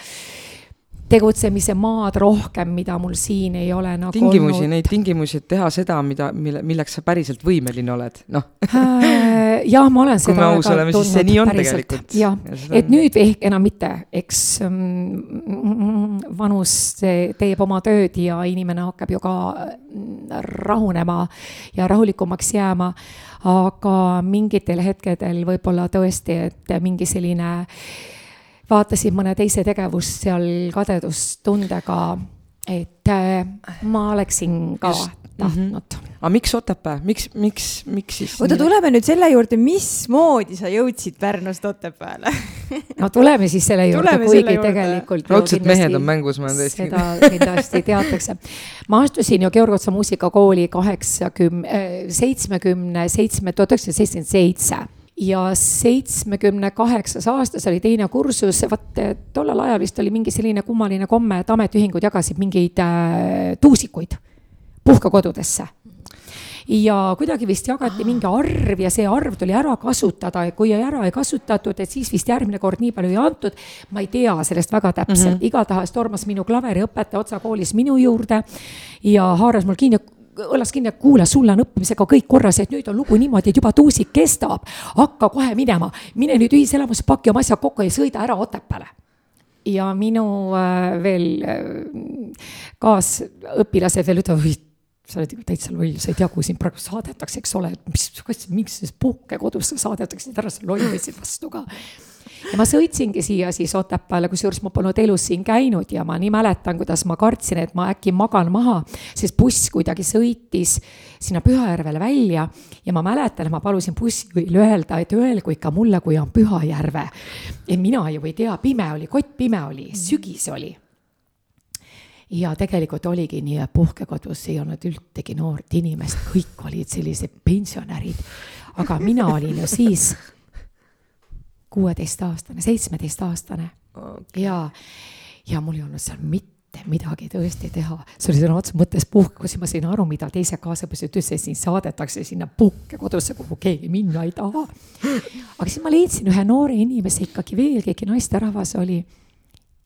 Speaker 3: tegutsemise maad rohkem, mida mul siin ei ole nagu
Speaker 2: tingimusi, neid tingimusi, et teha seda, mida, mille, milleks sa päriselt võimeline oled, noh.
Speaker 3: Äh, jah, ma olen seda väga
Speaker 2: oleme, siis see
Speaker 3: tundnud
Speaker 2: nii on
Speaker 3: päriselt.
Speaker 2: tegelikult.
Speaker 3: jah et
Speaker 2: on-
Speaker 3: nüüd ehk enam mitte, eks mm, vanus see teeb oma tööd ja inimene hakkab ju ka mm, rahunema ja rahulikumaks jääma. aga mingitel hetkedel võib-olla tõesti, et mingi selline vaatasin mõne teise tegevust seal kadedustundega, et äh, ma oleksin ka
Speaker 2: Just,
Speaker 3: tahtnud
Speaker 2: aga miks Otepää, miks, miks, miks siis?
Speaker 1: oota, tuleme nüüd selle juurde, mismoodi sa jõudsid Pärnust Otepääle
Speaker 3: no tuleme siis selle juurde, kuigi
Speaker 1: selle juurde.
Speaker 3: tegelikult.
Speaker 2: raudselt mehed on mängus, ma olen täiesti
Speaker 3: seda kindlasti teatakse. ma astusin ju Georg Otsa muusikakooli kaheksakümne, seitsmekümne seitsme, tuhat üheksasada seitsekümmend seitse ja seitsmekümne kaheksas aastas oli teine kursus, vaat tollel ajal vist oli mingi selline kummaline komme, et ametiühingud jagasid mingeid äh, tuusikuid puhkekodudesse. Ja kuidagi vist jagati mingi arv ja see arv tuli ära kasutada. Ja kui ära ei kasutatud, et siis vist järgmine kord nii palju ei antud. ma ei tea sellest väga täpselt. Mm, -hmm. igatahes tormas minu klaveriõpetaja otsa koolis minu juurde ja haaras mul kinni õlas kinni, et kuule, sul on õppimisega kõik korras, et nüüd on lugu niimoodi, et juba tuusik kestab. hakka kohe minema, mine nüüd ühiselamusse, paki oma asjad kokku ja sõida ära Otepääle ja minu äh, veel äh, kaasõpilased veel ütlevad, oi, sa oled ikka täitsa loll, sa ei tea, kuhu sind praegu saadetakse, eks ole, mis, kas, miks puhkekodusse saadetakse, ära sa loll võtsid vastu ka. Ja ma sõitsingi siia siis Otepääle, kusjuures ma polnud elus siin käinud ja ma nii mäletan, kuidas ma kartsin, et ma äkki magan maha, sest buss kuidagi sõitis sinna Pühajärvele välja ja ma mäletan, et ma palusin bussijuhil öelda, et öelgu ikka mulle, kui on Pühajärve. ja mina ju ei tea, pime oli, kott pime oli, sügis oli ja tegelikult oligi nii, et puhkekodus ei olnud ühtegi noort inimest, kõik olid sellised pensionärid. aga mina olin ju siis kuueteistaastane, seitsmeteistaastane ja, ja mul ei olnud seal mitte midagi tõesti teha. see oli sõna otseses mõttes puhkekodus ja ma sain aru, mida teised kaasõpilased ütlesid, sind saadetakse sinna puhkekodusse, kuhu keegi minna ei taha. aga siis ma leidsin ühe noore inimese ikkagi veel, keegi naisterahvas oli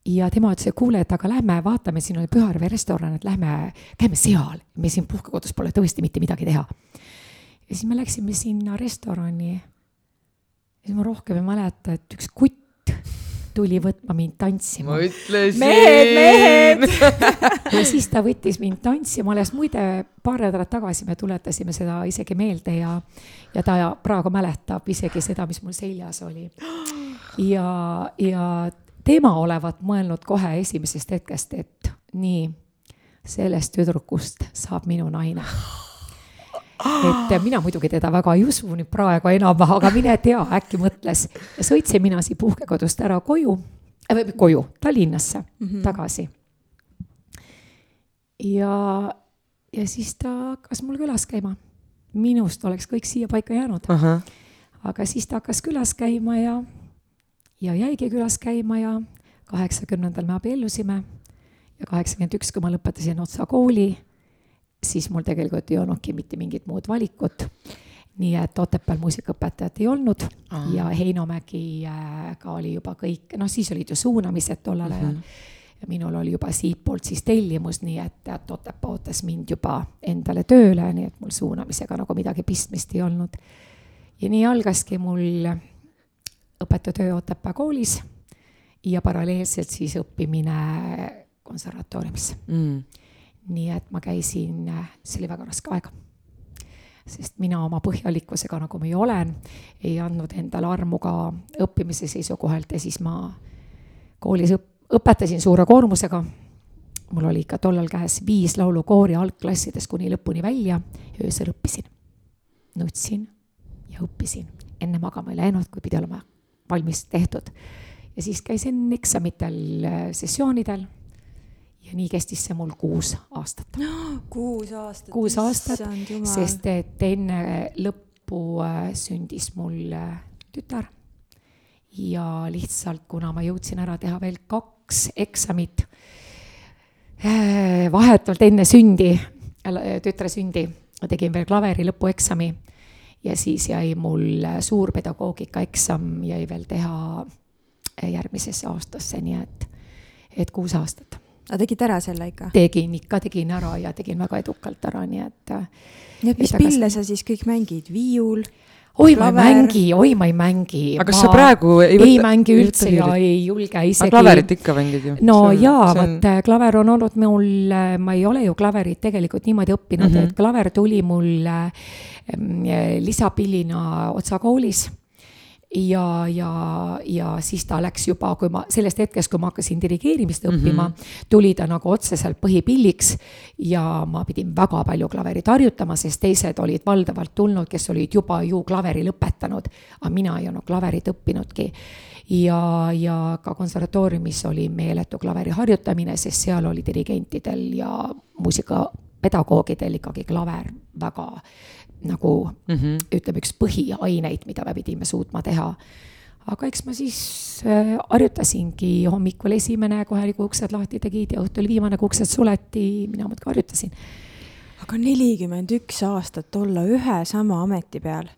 Speaker 3: ja tema ütles, et kuule, et aga lähme vaatame, siin oli Püharve restoran, et lähme, käime seal. me siin puhkekodus pole tõesti mitte midagi teha. ja siis me läksime sinna restorani. Siis ma rohkem ei mäleta, et üks kutt tuli võtma mind tantsima.
Speaker 2: ma ütlesin.
Speaker 1: mehed, mehed
Speaker 3: ja siis ta võttis mind tantsima, alles muide paar nädalat tagasi me tuletasime seda isegi meelde ja, ja ta praegu mäletab isegi seda, mis mul seljas oli. ja, ja tema olevat mõelnud kohe esimesest hetkest, et nii, sellest tüdrukust saab minu naine et mina muidugi teda väga ei usu nüüd praegu enam, aga mine tea, äkki mõtles. sõitsin mina siit puhkekodust ära koju äh,, koju, Tallinnasse mm -hmm. tagasi. ja, ja siis ta hakkas mul külas käima. minust oleks kõik siia paika jäänud. aga siis ta hakkas külas käima ja, ja jäigi külas käima ja kaheksakümnendal me abiellusime ja kaheksakümmend üks, kui ma lõpetasin Otsa kooli siis mul tegelikult ei olnudki mitte mingit muud valikut. nii et Otepääl muusikaõpetajat ei olnud Aha. ja Heinomägiga oli juba kõik, noh, siis olid ju suunamised tollel ajal mm. -hmm. ja minul oli juba siitpoolt siis tellimus, nii et, et Otepää ootas mind juba endale tööle, nii et mul suunamisega nagu midagi pistmist ei olnud. ja nii algaski mul õpetajatöö Otepää koolis ja paralleelselt siis õppimine konservatooriumis mm nii et ma käisin, see oli väga raske aeg. sest mina oma põhjalikkusega, nagu ma ju olen, ei andnud endale armu ka õppimise seisukohalt ja siis ma koolis õp-, õpetasin suure koormusega. mul oli ikka tollal käes viis laulukoori algklassidest kuni lõpuni välja ja öösel õppisin. nutsin ja õppisin, enne magama ei läinud, kui pidi olema valmis tehtud. ja siis käisin eksamitel, sessioonidel ja nii kestis see mul kuus aastat.
Speaker 1: kuus aastat.
Speaker 3: kuus aastat, sest et enne lõppu äh, sündis mul äh, tütar. ja lihtsalt, kuna ma jõudsin ära teha veel kaks eksamit äh, vahetult enne sündi, tütre sündi, ma tegin veel klaveri lõpueksami ja siis jäi mul suurpedagoogika eksam jäi veel teha järgmisesse aastasse, nii et, et kuus aastat
Speaker 1: aga tegid ära selle ikka?
Speaker 3: tegin ikka, tegin ära ja tegin väga edukalt ära, nii et.
Speaker 1: nii et mis pille sa siis kõik mängid, viiul?
Speaker 3: oi, ma ei mängi, oi, ma ei mängi.
Speaker 2: aga kas sa praegu
Speaker 3: ei võta? ei mängi üldse ja ei julge isegi.
Speaker 2: klaverit ikka mängid ju?
Speaker 3: no see, jaa, vot on... Äh, klaver on olnud mul, äh, ma ei ole ju klaverit tegelikult niimoodi õppinud mm, -hmm. et klaver tuli mul äh, lisapillina Otsa koolis ja, ja, ja siis ta läks juba, kui ma sellest hetkest, kui ma hakkasin dirigeerimist õppima mm, -hmm. tuli ta nagu otseselt põhipilliks. ja ma pidin väga palju klaverit harjutama, sest teised olid valdavalt tulnud, kes olid juba ju klaveri lõpetanud. aga mina ei olnud klaverit õppinudki. ja, ja ka konservatooriumis oli meeletu klaveri harjutamine, sest seal oli dirigentidel ja muusikapedagoogidel ikkagi klaver väga nagu mm -hmm. ütleme, üks põhiaineid, mida me pidime suutma teha. aga eks ma siis äh, harjutasingi hommikul esimene kohe, kui uksed lahti tegid ja õhtul viimane, kui uksed suleti, mina muudkui harjutasin.
Speaker 1: aga nelikümmend üks aastat olla ühe sama ameti peal.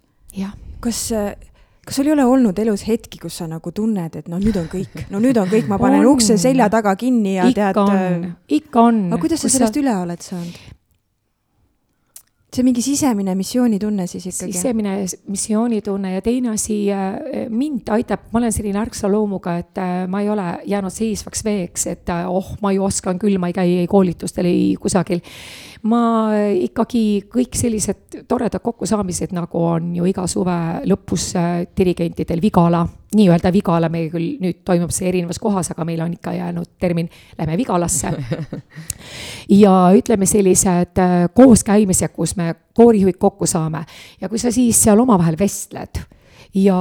Speaker 1: kas äh, kas sul ei ole olnud elus hetki, kus sa nagu tunned, et no nüüd on kõik, no nüüd on kõik, ma panen on. ukse selja taga kinni ja
Speaker 3: ikka
Speaker 1: tead.
Speaker 3: on, ikka on.
Speaker 1: aga kuidas sa sellest sa... üle oled saanud? See mingi sisemine missioonitunne siis ikkagi?
Speaker 3: sisemine missioonitunne ja teine asi, äh, mind aitab, ma olen selline ärksa loomuga, et äh, ma ei ole jäänud seisvaks veeks, et äh, oh, ma ju oskan küll, ma ei käi ei koolitustel, ei kusagil ma ikkagi kõik sellised toredad kokkusaamised, nagu on ju iga suve lõpus äh, dirigentidel Vigala, nii-öelda Vigala, meil küll nüüd toimub see erinevas kohas, aga meil on ikka jäänud termin, lähme Vigalasse. ja ütleme sellised äh, kooskäimised, kus me koorijuhid kokku saame ja kui sa siis seal omavahel vestled ja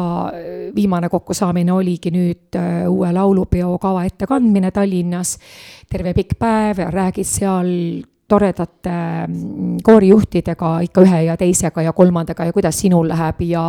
Speaker 3: viimane kokkusaamine oligi nüüd uue laulupeo kava ettekandmine Tallinnas. terve pikk päev ja räägid seal toredate mm, koorijuhtidega ikka ühe ja teisega ja kolmandaga ja kuidas sinul läheb ja,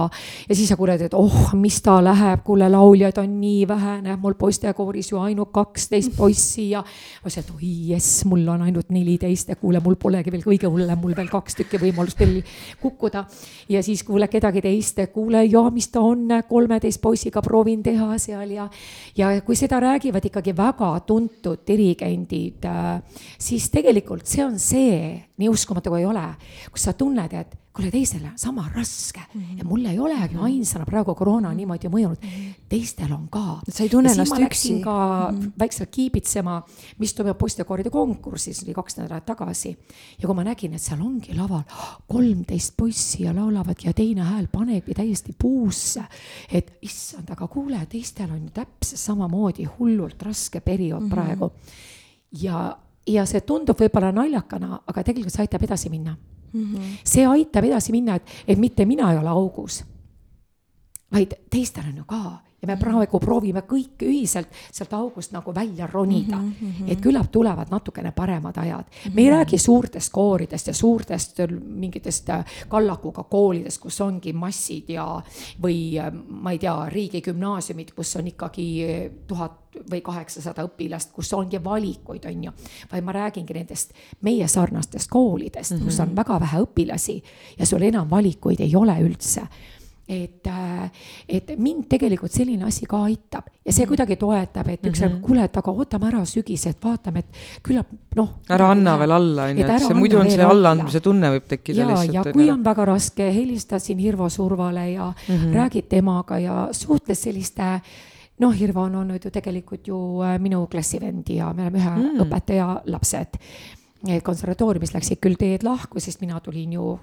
Speaker 3: ja siis sa kuuled, et oh, mis ta läheb, kuule, lauljaid on nii vähe, näeb mul poistekooris ju ainult kaksteist poissi ja ma ütlesin, et oi jess, mul on ainult neliteist ja kuule, mul polegi veel kõige hullem, mul veel kaks tükki võimalust veel kukkuda. ja siis kuule kedagi teist, kuule ja mis ta on, kolmeteist poisiga proovin teha seal ja, ja kui seda räägivad ikkagi väga tuntud dirigendid, äh, siis tegelikult see on on see, nii uskumatu kui ei ole, kus sa tunned, et kuule, teisele sama raske mm -hmm. ja mul ei olegi -hmm. ainsana praegu koroona -hmm. niimoodi mõjunud teistel on ka.
Speaker 1: sa ei tunne ennast üksi.
Speaker 3: ka mm -hmm. vaikselt kiibitsema, mis toimub poistekooride konkursis, oli kaks nädalat tagasi. ja kui ma nägin, et seal ongi laval kolmteist poissi ja laulavad ja teine hääl panebki täiesti puusse. et issand, aga kuule, teistel on ju täpselt samamoodi hullult raske periood mm -hmm. praegu. ja, ja see tundub võib-olla naljakana, aga tegelikult see aitab edasi minna mm. -hmm. see aitab edasi minna, et, et mitte mina ei ole augus, vaid teistel on ju ka ja me praegu proovime kõik ühiselt sealt august nagu välja ronida mm. -hmm. et küllap tulevad natukene paremad ajad mm. -hmm. me ei räägi suurtest kooridest ja suurtest mingitest äh, kallakuga koolidest, kus ongi massid ja, või äh, ma ei tea, riigigümnaasiumid, kus on ikkagi äh, tuhat või kaheksasada õpilast, kus ongi valikuid, on ju. vaid ma räägingi nendest meie sarnastest koolidest mm, -hmm. kus on mhm. väga vähe õpilasi ja sul enam valikuid ei ole üldse et, äh, et mind tegelikult selline asi ka aitab ja see mhm. kuidagi toetab, et üks mm -hmm. kuule, et aga ootame ära sügised, vaatame, et küllap noh.
Speaker 2: ära anna veel alla, on ju, et see muidu on see allaandmise tunne võib tekkida
Speaker 3: ja, lihtsalt. ja kui on väga raske, helistad siin Hirvo Survale ja mm -hmm. räägid temaga ja suhtled selliste noh, Hirvo on olnud ju tegelikult ju äh, minu klassivend ja me oleme ühe mm. õpetaja lapsed. konservatooriumis läksid küll teed lahku, sest mina tulin ju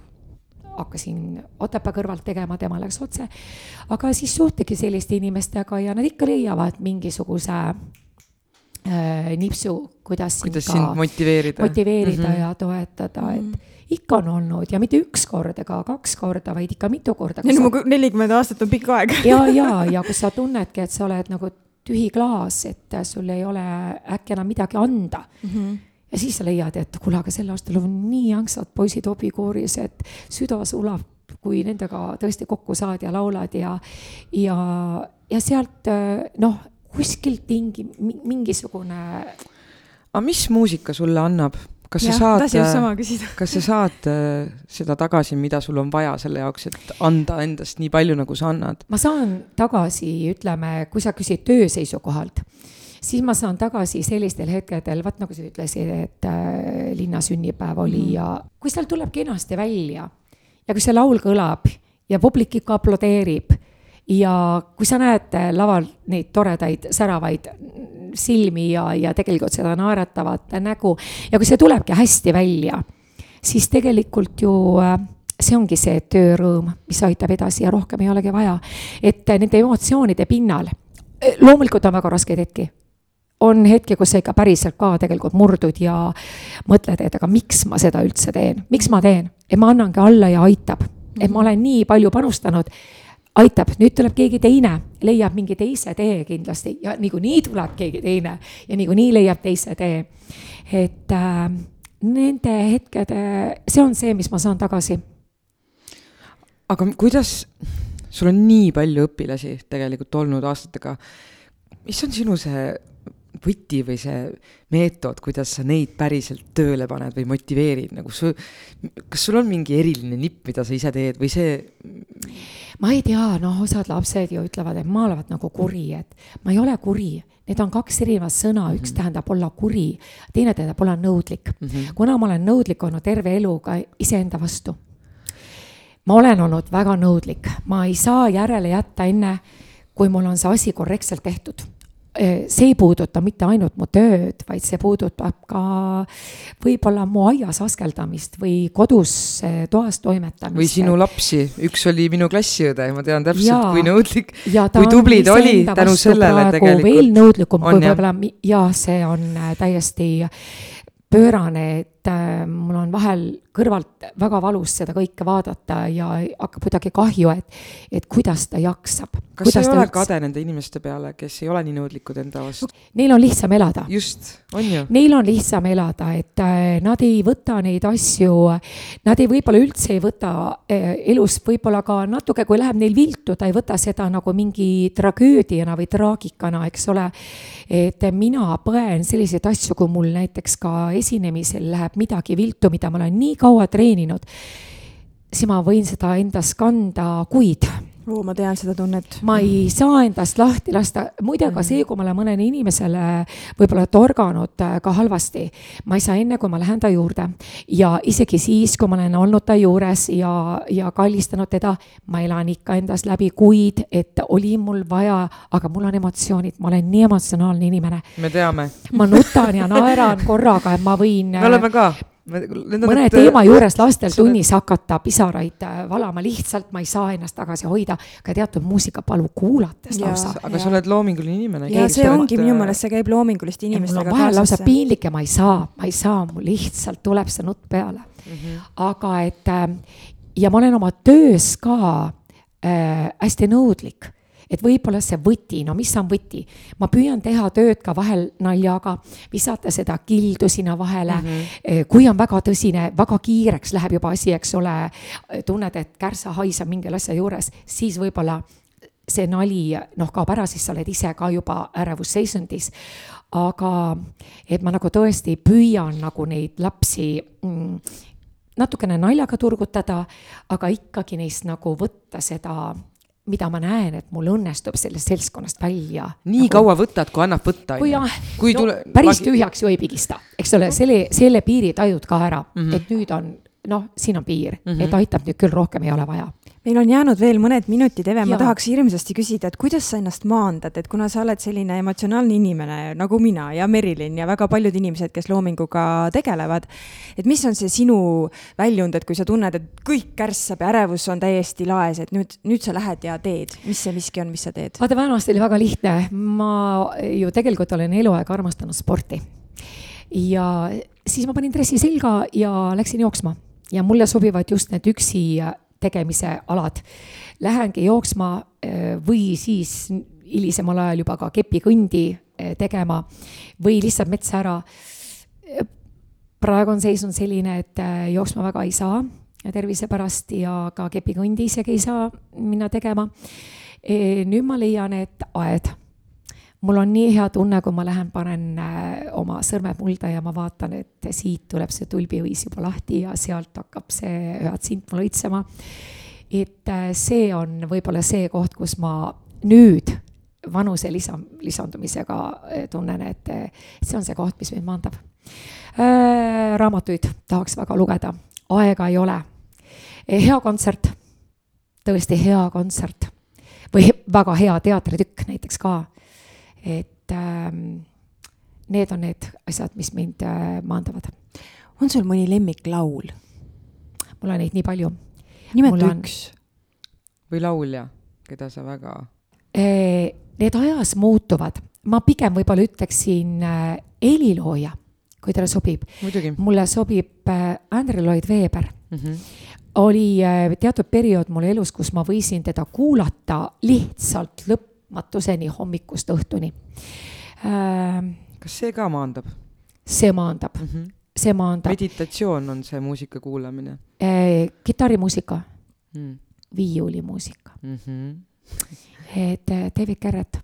Speaker 3: hakkasin Otepää kõrvalt tegema, tema läks otse. aga siis suhtlegi selliste inimestega ja nad ikka leiavad mingisuguse äh, nipsu, kuidas,
Speaker 2: kuidas sind motiveerida,
Speaker 3: motiveerida mm -hmm. ja toetada mm, -hmm. et ikka on olnud ja mitte üks kord ega kaks korda, vaid ikka mitu korda.
Speaker 1: nelikümmend aastat on pikk aeg
Speaker 3: ja, ja, ja kus sa tunnedki, et sa oled nagu tühi klaas, et sul ei ole äkki enam midagi anda mm. -hmm ja siis sa leiad, et kuule, aga sel aastal on nii angsad poisid hobikooris, et süda sulab, kui nendega tõesti kokku saad ja laulad ja, ja, ja sealt noh, kuskilt tingi mingisugune.
Speaker 2: aga mis muusika sulle annab? kas sa saad, kas sa saad äh, seda tagasi, mida sul on vaja selle jaoks, et anda endast nii palju, nagu sa annad?
Speaker 3: ma saan tagasi, ütleme, kui sa küsid töö seisukohalt siis ma saan tagasi sellistel hetkedel, vaat nagu sa ütlesid, et äh, linna sünnipäev oli mm -hmm. ja kui seal tuleb kenasti välja ja kui see laul kõlab ja publik ikka aplodeerib ja kui sa näed laval neid toredaid säravaid silmi ja, ja tegelikult seda naeratavat nägu ja kui see tulebki hästi välja, siis tegelikult ju äh, see ongi see töörõõm, mis aitab edasi ja rohkem ei olegi vaja. et nende emotsioonide pinnal, loomulikult on väga raskeid hetki, on hetki, kus sa ikka päriselt ka tegelikult murdud ja mõtled, et aga miks ma seda üldse teen, miks ma teen, et ma annangi alla ja aitab, et ma olen nii palju panustanud. Aitab, nüüd tuleb keegi teine, leiab mingi teise tee kindlasti. Ja niikuinii tuleb keegi teine ja niikuinii leiab teise tee. et äh, nende hetkede, see on see, mis ma saan tagasi.
Speaker 2: aga kuidas, sul on nii palju õpilasi tegelikult olnud aastatega, mis on sinu see võti või see meetod, kuidas sa neid päriselt tööle paned või motiveerid, nagu su, kas sul on mingi eriline nipp, mida sa ise teed või see?
Speaker 3: ma ei tea, noh, osad lapsed ju ütlevad, et ma olevat nagu kuri, et ma ei ole kuri Need on kaks erinevat sõna, üks mm -hmm. tähendab olla kuri, teine tähendab olla nõudlik mm. -hmm. kuna ma olen nõudlik olnud terve elu ka iseenda vastu, ma olen olnud väga nõudlik, ma ei saa järele jätta enne, kui mul on see asi korrektselt tehtud Eh, see ei puuduta mitte ainult mu tööd, vaid see puudutab ka võib-olla mu aias askeldamist või kodus eh, toas toimetamist.
Speaker 2: või sinu lapsi, üks oli minu klassiõde ja ma tean täpselt, kui nõudlik, kui tubli ta oli tänu sellele tegelikult.
Speaker 3: veel nõudlikum kui võib-olla, jah, see on äh, täiesti pöörane, et äh, mul on vahel kõrvalt väga valus seda kõike vaadata ja hakkab kuidagi kahju, et, et kuidas ta jaksab.
Speaker 2: kas sa ei ole kade nende inimeste peale, kes ei ole nii nõudlikud enda vastu?
Speaker 3: Neil on lihtsam elada.
Speaker 2: just, on ju?
Speaker 3: Neil on lihtsam elada, et äh, nad ei võta neid asju, nad ei, võib-olla üldse ei võta äh, elus võib-olla ka natuke, kui läheb neil viltu, ta ei võta seda nagu mingi tragöödiana või traagikana, eks ole. et mina põen selliseid asju, kui mul näiteks ka esinemisel läheb midagi viltu, mida ma olen nii kaua treeninud, siis ma võin seda endas kanda kuid,
Speaker 1: oo, ma tean seda tunnet.
Speaker 3: ma ei saa endast lahti lasta, muide ka see, kui ma olen mõnele inimesele võib-olla torganud äh, ka halvasti, ma ei saa enne, kui ma lähen ta juurde. ja isegi siis, kui ma olen olnud ta juures ja, ja kallistanud teda, ma elan ikka endast läbi kuid, et oli mul vaja, aga mul on emotsioonid, ma olen nii emotsionaalne inimene.
Speaker 2: me teame.
Speaker 3: ma nutan ja naeran korraga, et ma võin.
Speaker 2: me oleme ka
Speaker 3: mõne need, teema juures lastel tunnis hakata pisaraid äh, valama, lihtsalt ma ei saa ennast tagasi hoida, ka teatud muusikapalu kuulates lausa.
Speaker 2: aga sa oled loominguline inimene.
Speaker 1: ja see ongi minu meelest, see käib loominguliste inimestega
Speaker 3: kaasas. lausa piinlik ja ma ei saa, ma ei saa, mul lihtsalt tuleb see nutt peale mm. -hmm. aga et äh, ja ma olen oma töös ka äh, hästi nõudlik et võib-olla see võti, no mis on võti, ma püüan teha tööd ka vahel naljaga, visata seda kildu sinna vahele mm. -hmm. kui on väga tõsine, väga kiireks läheb juba asi, eks ole, tunned, et kärsa haiseb mingil asja juures, siis võib-olla see nali noh, kaob ära, siis sa oled ise ka juba ärevusseisundis. aga et ma nagu tõesti püüan nagu neid lapsi mm, natukene naljaga turgutada, aga ikkagi neist nagu võtta seda mida ma näen, et mul õnnestub sellest seltskonnast välja.
Speaker 2: nii nagu, kaua võtad, kui annab võtta.
Speaker 3: kui jah, no, tule, päris tühjaks ju ei pigista, eks ole, selle, selle piiri tajud ka ära mm, -hmm. et nüüd on noh, siin on piir mm, -hmm. et aitab nüüd küll, rohkem ei ole vaja
Speaker 1: meil on jäänud veel mõned minutid, Eve, ma tahaks hirmsasti küsida, et kuidas sa ennast maandad, et kuna sa oled selline emotsionaalne inimene nagu mina ja Merilin ja väga paljud inimesed, kes loominguga tegelevad, et mis on see sinu väljund, et kui sa tunned, et kõik kärssab ja ärevus on täiesti laes, et nüüd, nüüd sa lähed ja teed, mis see miski on, mis sa teed?
Speaker 3: vaata, vanasti oli väga lihtne, ma ju tegelikult olen eluaeg armastanud sporti. ja siis ma panin dressi selga ja läksin jooksma ja mulle sobivad just need üksi tegemise alad. Lähengi jooksma äh, või siis hilisemal ajal juba ka kepikõndi äh, tegema või lihtsalt metsa ära. praegu on seis on selline, et äh, jooksma väga ei saa tervise pärast ja ka kepikõndi isegi ei saa minna tegema. nüüd ma leian, et aed mul on nii hea tunne, kui ma lähen, panen oma sõrmed mulda ja ma vaatan, et siit tuleb see tulbiõis juba lahti ja sealt hakkab see hüatsint mul õitsema et äh, see on võib-olla see koht, kus ma nüüd vanuse lisa, lisandumisega äh, tunnen, et see on see koht, mis mind maandab. Äh, raamatuid tahaks väga lugeda, aega ei ole. hea kontsert, tõesti hea kontsert või väga hea teatritükk näiteks ka. Et ähm, need on need asjad, mis mind maandavad.
Speaker 1: on sul mõni lemmiklaul?
Speaker 3: mul on neid nii palju
Speaker 1: nimeta üks.
Speaker 2: või laulja, keda sa väga?
Speaker 3: Need ajas muutuvad, ma pigem võib-olla ütleksin äh, helilooja, kui teile sobib. mulle sobib äh, Andrew Lloyd Webber mm. -hmm. oli äh, teatud periood mul elus, kus ma võisin teda kuulata lihtsalt lõpmatuseni hommikust õhtuni.
Speaker 2: kas see ka maandab?
Speaker 3: see maandab mm. -hmm see maandab.
Speaker 2: meditatsioon on see muusika kuulamine
Speaker 3: eh,? kitarrimuusika mm., viiulimuusika mm. -hmm. et eh, David Garrett.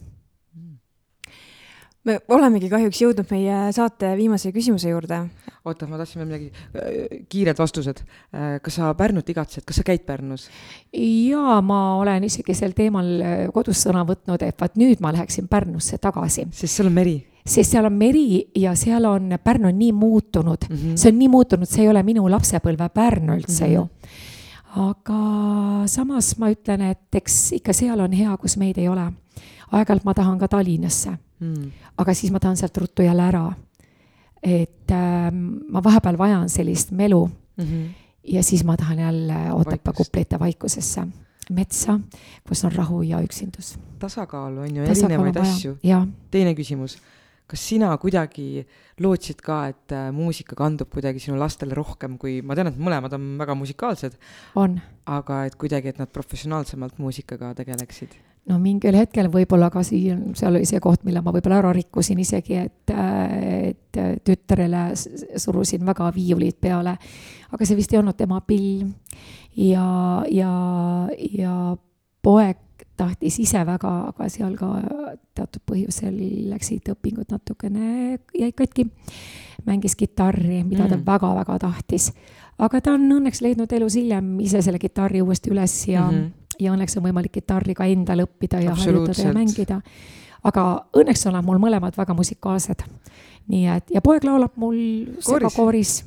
Speaker 1: Me olemegi kahjuks jõudnud meie saate viimase küsimuse juurde.
Speaker 2: oota, ma tahtsin veel midagi, äh, kiired vastused. Äh, kas sa Pärnut igatsed, kas sa käid Pärnus?
Speaker 3: jaa, ma olen isegi sel teemal äh, kodus sõna võtnud, et vaat nüüd ma läheksin Pärnusse tagasi.
Speaker 2: sest seal on meri
Speaker 3: sest seal on meri ja seal on, Pärnu on nii muutunud mm, -hmm. see on nii muutunud, see ei ole minu lapsepõlve Pärnu üldse mm -hmm. ju. Aga samas ma ütlen, et eks ikka seal on hea, kus meid ei ole. aeg-ajalt ma tahan ka Tallinnasse mm, aga siis ma tahan sealt ruttu jälle ära. et äh, ma vahepeal vajan sellist melu mm. -hmm. ja siis ma tahan jälle Otepää kuplite vaikusesse metsa, kus on rahu ja üksindus.
Speaker 2: tasakaalu on ju, erinevaid asju. teine küsimus kas sina kuidagi lootsid ka, et äh, muusika kandub kuidagi sinu lastele rohkem, kui ma tean, et mõlemad on väga musikaalsed.
Speaker 3: on.
Speaker 2: aga et kuidagi, et nad professionaalsemalt muusikaga tegeleksid?
Speaker 3: no mingil hetkel võib-olla ka siin, seal oli see koht, mille ma võib-olla ära rikkusin isegi, et, äh, et tütrele surusin väga viiulid peale. aga see vist ei olnud tema pill. ja, ja, ja poeg tahtis ise väga, aga seal ka teatud põhjusel läksid õpingud natukene, jäid katki. mängis kitarri, mida ta väga-väga mm. tahtis. aga ta on õnneks leidnud elus hiljem ise selle kitarri uuesti üles ja mm, -hmm. ja õnneks on võimalik kitarri ka endal õppida ja harjutada ja mängida. aga õnneks on mul mõlemad väga musikaalsed. nii et, ja poeg laulab mul segakooris.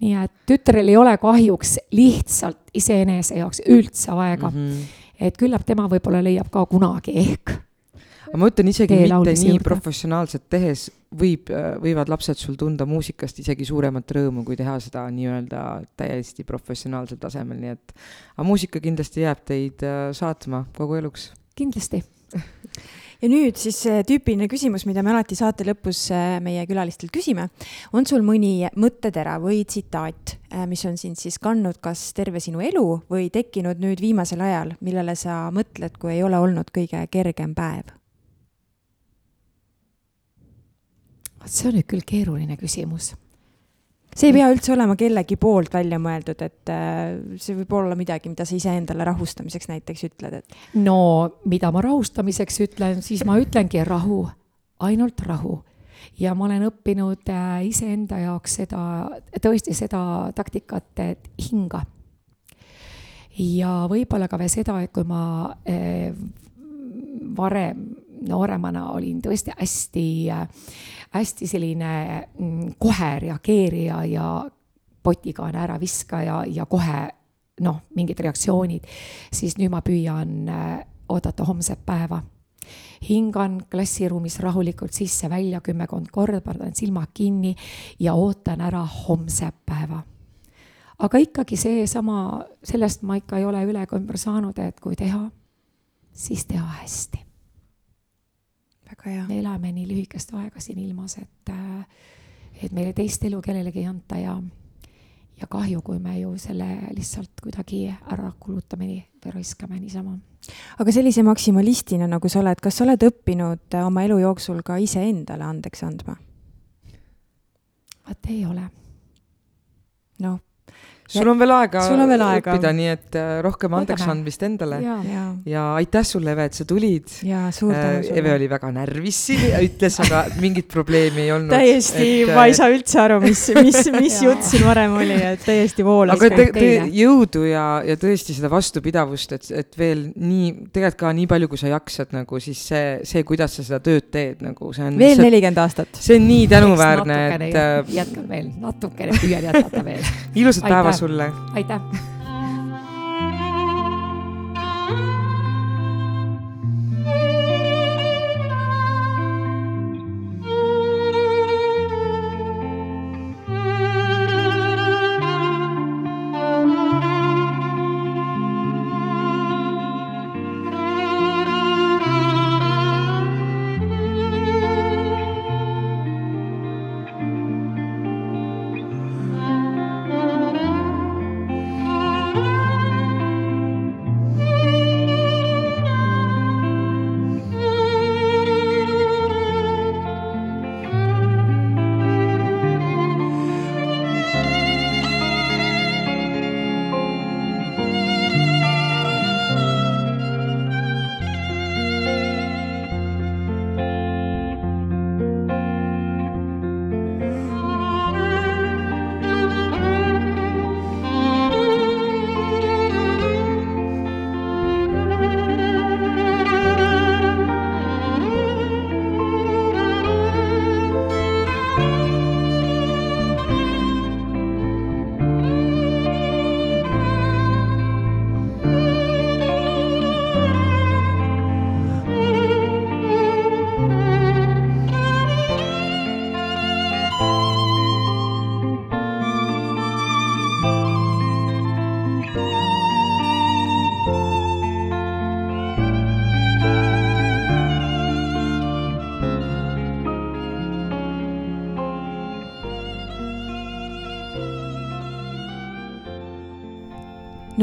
Speaker 3: nii et tütrel ei ole kahjuks lihtsalt iseenese jaoks üldse aega mm. -hmm. Et küllap tema võib-olla leiab ka kunagi ehk
Speaker 2: aga ma ütlen isegi mitte nii juurde. professionaalselt tehes võib, võivad lapsed sul tunda muusikast isegi suuremat rõõmu, kui teha seda nii-öelda täiesti professionaalsel tasemel, nii et aga muusika kindlasti jääb teid äh, saatma kogu eluks.
Speaker 3: kindlasti
Speaker 1: ja nüüd siis tüüpiline küsimus, mida me alati saate lõpus äh, meie külalistelt küsime. on sul mõni mõttetera või tsitaat, äh, mis on sind siis kandnud kas terve sinu elu või tekkinud nüüd viimasel ajal, millele sa mõtled, kui ei ole olnud kõige kergem päev?
Speaker 3: vot see on nüüd küll keeruline küsimus.
Speaker 1: See ei pea üldse olema kellegi poolt välja mõeldud, et äh, see võib olla midagi, mida sa iseendale rahustamiseks näiteks ütled, et.
Speaker 3: no mida ma rahustamiseks ütlen, siis ma ütlengi rahu, ainult rahu ja ma olen õppinud äh, iseenda jaoks seda, tõesti seda taktikat, et hinga. ja võib-olla ka veel seda, et kui ma äh, varem nooremana olin tõesti hästi hästi selline mm, kohe reageerija ja potikaane äraviskaja ja kohe noh, mingid reaktsioonid, siis nüüd ma püüan äh, oodata homset päeva. hingan klassiruumis rahulikult sisse-välja kümmekond korda, panen silmad kinni ja ootan ära homse päeva. aga ikkagi seesama, sellest ma ikka ei ole üle ega ümber saanud, et kui teha, siis teha hästi. Me elame nii lühikest aega siin ilmas, et, äh, et meile teist elu kellelegi ei anta ja, ja kahju, kui me ju selle lihtsalt kuidagi ära kulutame või raiskame niisama.
Speaker 1: aga sellise maksimalistina, nagu sa oled, kas sa oled õppinud oma elu jooksul ka iseendale andeks andma?
Speaker 3: vaat ei ole.
Speaker 1: noh,
Speaker 2: sul on veel aega,
Speaker 1: on veel aega.
Speaker 2: õppida, nii et äh, rohkem andeksandmist endale.
Speaker 1: Ja. Ja.
Speaker 2: ja aitäh sulle, Eve, et sa tulid.
Speaker 1: ja suur tänu
Speaker 2: sulle. Eve oli väga närvis siin ja ütles, aga mingit probleemi ei olnud.
Speaker 1: täiesti, ma ei äh, saa üldse aru, mis, mis, mis jutt siin varem oli, et täiesti voolas.
Speaker 2: aga te, te, jõudu ja, ja tõesti seda vastupidavust, et, et veel nii, tegelikult ka nii palju, kui sa jaksad nagu siis see, see, kuidas sa seda tööd teed, nagu see on.
Speaker 1: veel nelikümmend aastat.
Speaker 2: see on nii tänuväärne, et.
Speaker 3: Äh, jätkan veel, natukene püüan jätkata veel.
Speaker 2: ilusat päeva sulle.
Speaker 3: aitäh.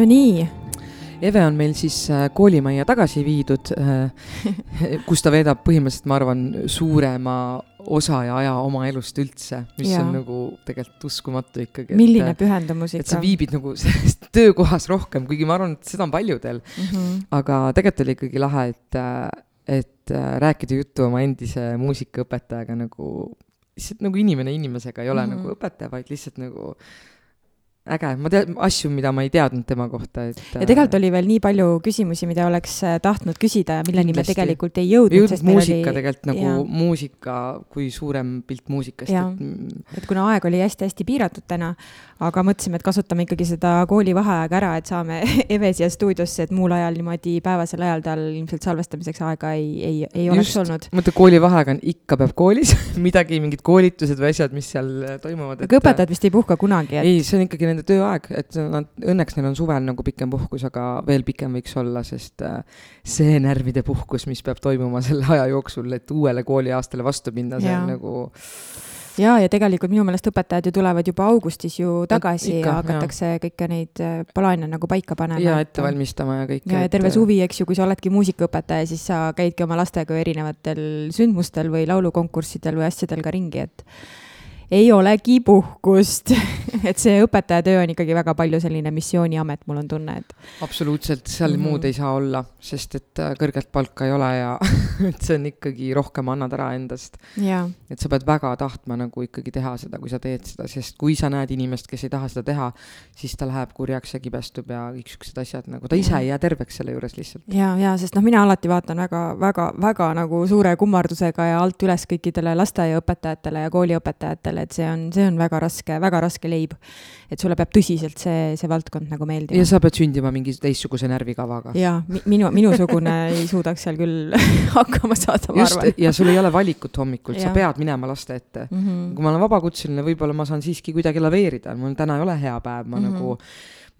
Speaker 1: No nii.
Speaker 2: Eve on meil siis äh, koolimajja tagasi viidud, äh, kus ta veedab põhimõtteliselt, ma arvan, suurema osa ja aja oma elust üldse, mis ja. on nagu tegelikult uskumatu ikkagi.
Speaker 1: milline pühendumus
Speaker 2: ikka. et sa viibid nagu selles töökohas rohkem, kuigi ma arvan, et seda on paljudel mm. -hmm. aga tegelikult oli ikkagi lahe, et, äh, et rääkida juttu oma endise muusikaõpetajaga nagu, lihtsalt nagu inimene inimesega, ei ole mm -hmm. nagu õpetaja, vaid lihtsalt nagu äge, ma tean asju, mida ma ei teadnud tema kohta, et.
Speaker 1: ja tegelikult oli veel nii palju küsimusi, mida oleks äh, tahtnud küsida ja milleni me tegelikult ei jõudnud.
Speaker 2: jõudnud muusika oli... tegelikult nagu ja. muusika kui suurem pilt muusikast.
Speaker 1: Et... et kuna aeg oli hästi-hästi piiratud täna, aga mõtlesime, et kasutame ikkagi seda koolivaheaega ära, et saame Eve siia stuudiosse, et muul ajal niimoodi päevasel ajal tal ilmselt salvestamiseks aega ei, ei, ei oleks Just, olnud.
Speaker 2: mõtle, koolivaheaeg on ikka peab koolis midagi, mingid koolitused või asjad, mis seal toimuvad.
Speaker 1: aga õpetajad vist ei puhka kunagi
Speaker 2: et...? ei, see on ikkagi nende tööaeg, et nad, õnneks neil on suvel nagu pikem puhkus, aga veel pikem võiks olla, sest äh, see närvide puhkus, mis peab toimuma selle aja jooksul, et uuele kooliaastale vastu minna, see ja. on nagu
Speaker 1: ja, ja tegelikult minu meelest õpetajad ju tulevad juba augustis ju tagasi Ikka, ja hakatakse ja. kõiki neid äh, plaane nagu paika panema.
Speaker 2: ja ette valmistama ja kõik.
Speaker 1: ja et... terve suvi, eks ju, kui sa oledki muusikaõpetaja, siis sa käidki oma lastega erinevatel sündmustel või laulukonkurssidel või asjadel ka ringi, et ei olegi puhkust et see õpetajatöö on ikkagi väga palju selline missiooniamet, mul on tunne, et.
Speaker 2: absoluutselt, seal mm -hmm. muud ei saa olla, sest et äh, kõrget palka ei ole ja et see on ikkagi rohkem annad ära endast. et sa pead väga tahtma nagu ikkagi teha seda, kui sa teed seda, sest kui sa näed inimest, kes ei taha seda teha, siis ta läheb kurjaks ja kibestub ja kõik siuksed asjad nagu, ta ise ei jää terveks selle juures lihtsalt.
Speaker 1: ja, ja sest noh, mina alati vaatan väga, väga, väga nagu suure kummardusega ja alt üles kõikidele lasteaiaõpetajatele ja kooliõpetajatele, et see on, see on väga raske, väga raske leib. et sulle peab tõsiselt see, see valdkond nagu meeldima.
Speaker 2: ja sa pead sündima mingi teistsuguse närvikavaga.
Speaker 1: jaa, minu, minusugune ei suudaks seal küll hakkama saada, ma arvan.
Speaker 2: ja sul ei ole valikut hommikul, sa pead minema laste ette mm. -hmm. kui ma olen vabakutseline, võib-olla ma saan siiski kuidagi laveerida, mul täna ei ole hea päev, ma mm -hmm. nagu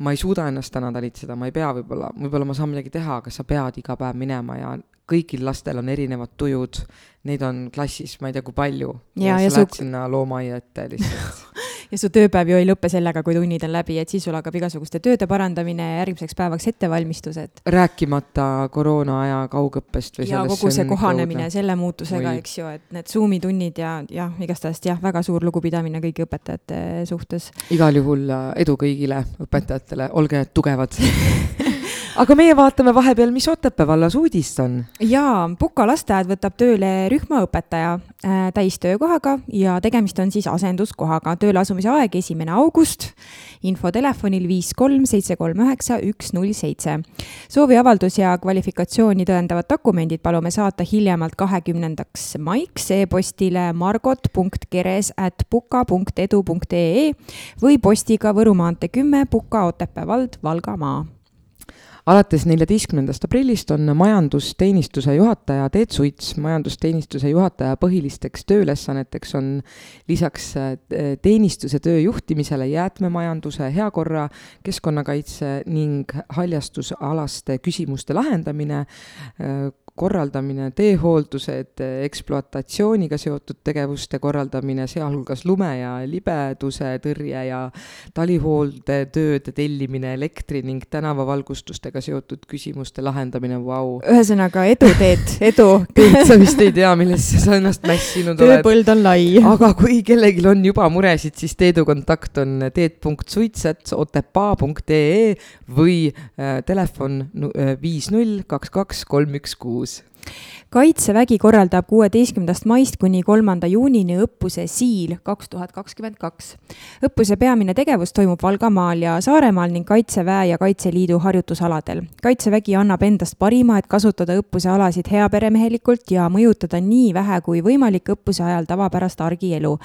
Speaker 2: ma ei suuda ennast täna talitseda, ma ei pea võib-olla, võib-olla ma saan midagi teha, aga sa pead iga päev minema ja kõigil lastel on erinevad tujud, neid on klassis, ma ei tea, kui palju. ja, ja, ja sa lähed su... sinna loomaaia ette lihtsalt
Speaker 1: ja su tööpäev ju ei lõpe sellega, kui tunnid on läbi, et siis sul hakkab igasuguste tööde parandamine ja järgmiseks päevaks ettevalmistused.
Speaker 2: rääkimata koroona aja kaugõppest
Speaker 1: või ja kogu see kohanemine õudne. selle muutusega, eks ju, et need Zoomi tunnid ja jah, igastahes jah, väga suur lugupidamine kõigi õpetajate suhtes.
Speaker 2: igal juhul äh, edu kõigile õpetajatele, olge tugevad aga meie vaatame vahepeal, mis Otepää vallas uudist on.
Speaker 1: jaa, Puka lasteaed võtab tööle rühmaõpetaja äh, täistöökohaga ja tegemist on siis asenduskohaga. tööle asumise aeg esimene august, info telefonil viis kolm seitse kolm üheksa üks null seitse. sooviavaldus ja kvalifikatsiooni tõendavad dokumendid palume saata hiljemalt kahekümnendaks maiks e-postile margot.keres at puka.edu.ee või postiga Võru maantee kümme, Puka, Otepää vald, Valgamaa
Speaker 2: alates neljateistkümnendast aprillist on majandusteenistuse juhataja Teet Suits. majandusteenistuse juhataja põhilisteks tööülesanneteks on lisaks äh, teenistuse töö juhtimisele jäätmemajanduse, heakorra, keskkonnakaitse ning haljastusalaste küsimuste lahendamine, äh, korraldamine, teehooldused, ekspluatatsiooniga seotud tegevuste korraldamine, sealhulgas lume ja libeduse tõrje ja talihooldetööde tellimine, elektri ning tänavavalgustustega seotud küsimuste lahendamine, vau.
Speaker 1: ühesõnaga edu teed, edu
Speaker 2: sa vist ei tea, millesse sa ennast mässinud
Speaker 1: oled. tööpõld on lai.
Speaker 2: aga kui kellelgi on juba muresid, siis Teedu kontakt on teet.suitsets.otepaa.ee või äh, telefon äh, viis null kaks kaks kolm üks kuus
Speaker 1: kaitsevägi korraldab kuueteistkümnendast maist kuni kolmanda juunini õppuse Siil kaks tuhat kakskümmend kaks. õppuse peamine tegevus toimub Valgamaal ja Saaremaal ning Kaitseväe ja Kaitseliidu harjutusaladel. kaitsevägi annab endast parima, et kasutada õppuse alasid heaperemehelikult ja mõjutada nii vähe kui võimalik õppuse ajal tavapärast argielu.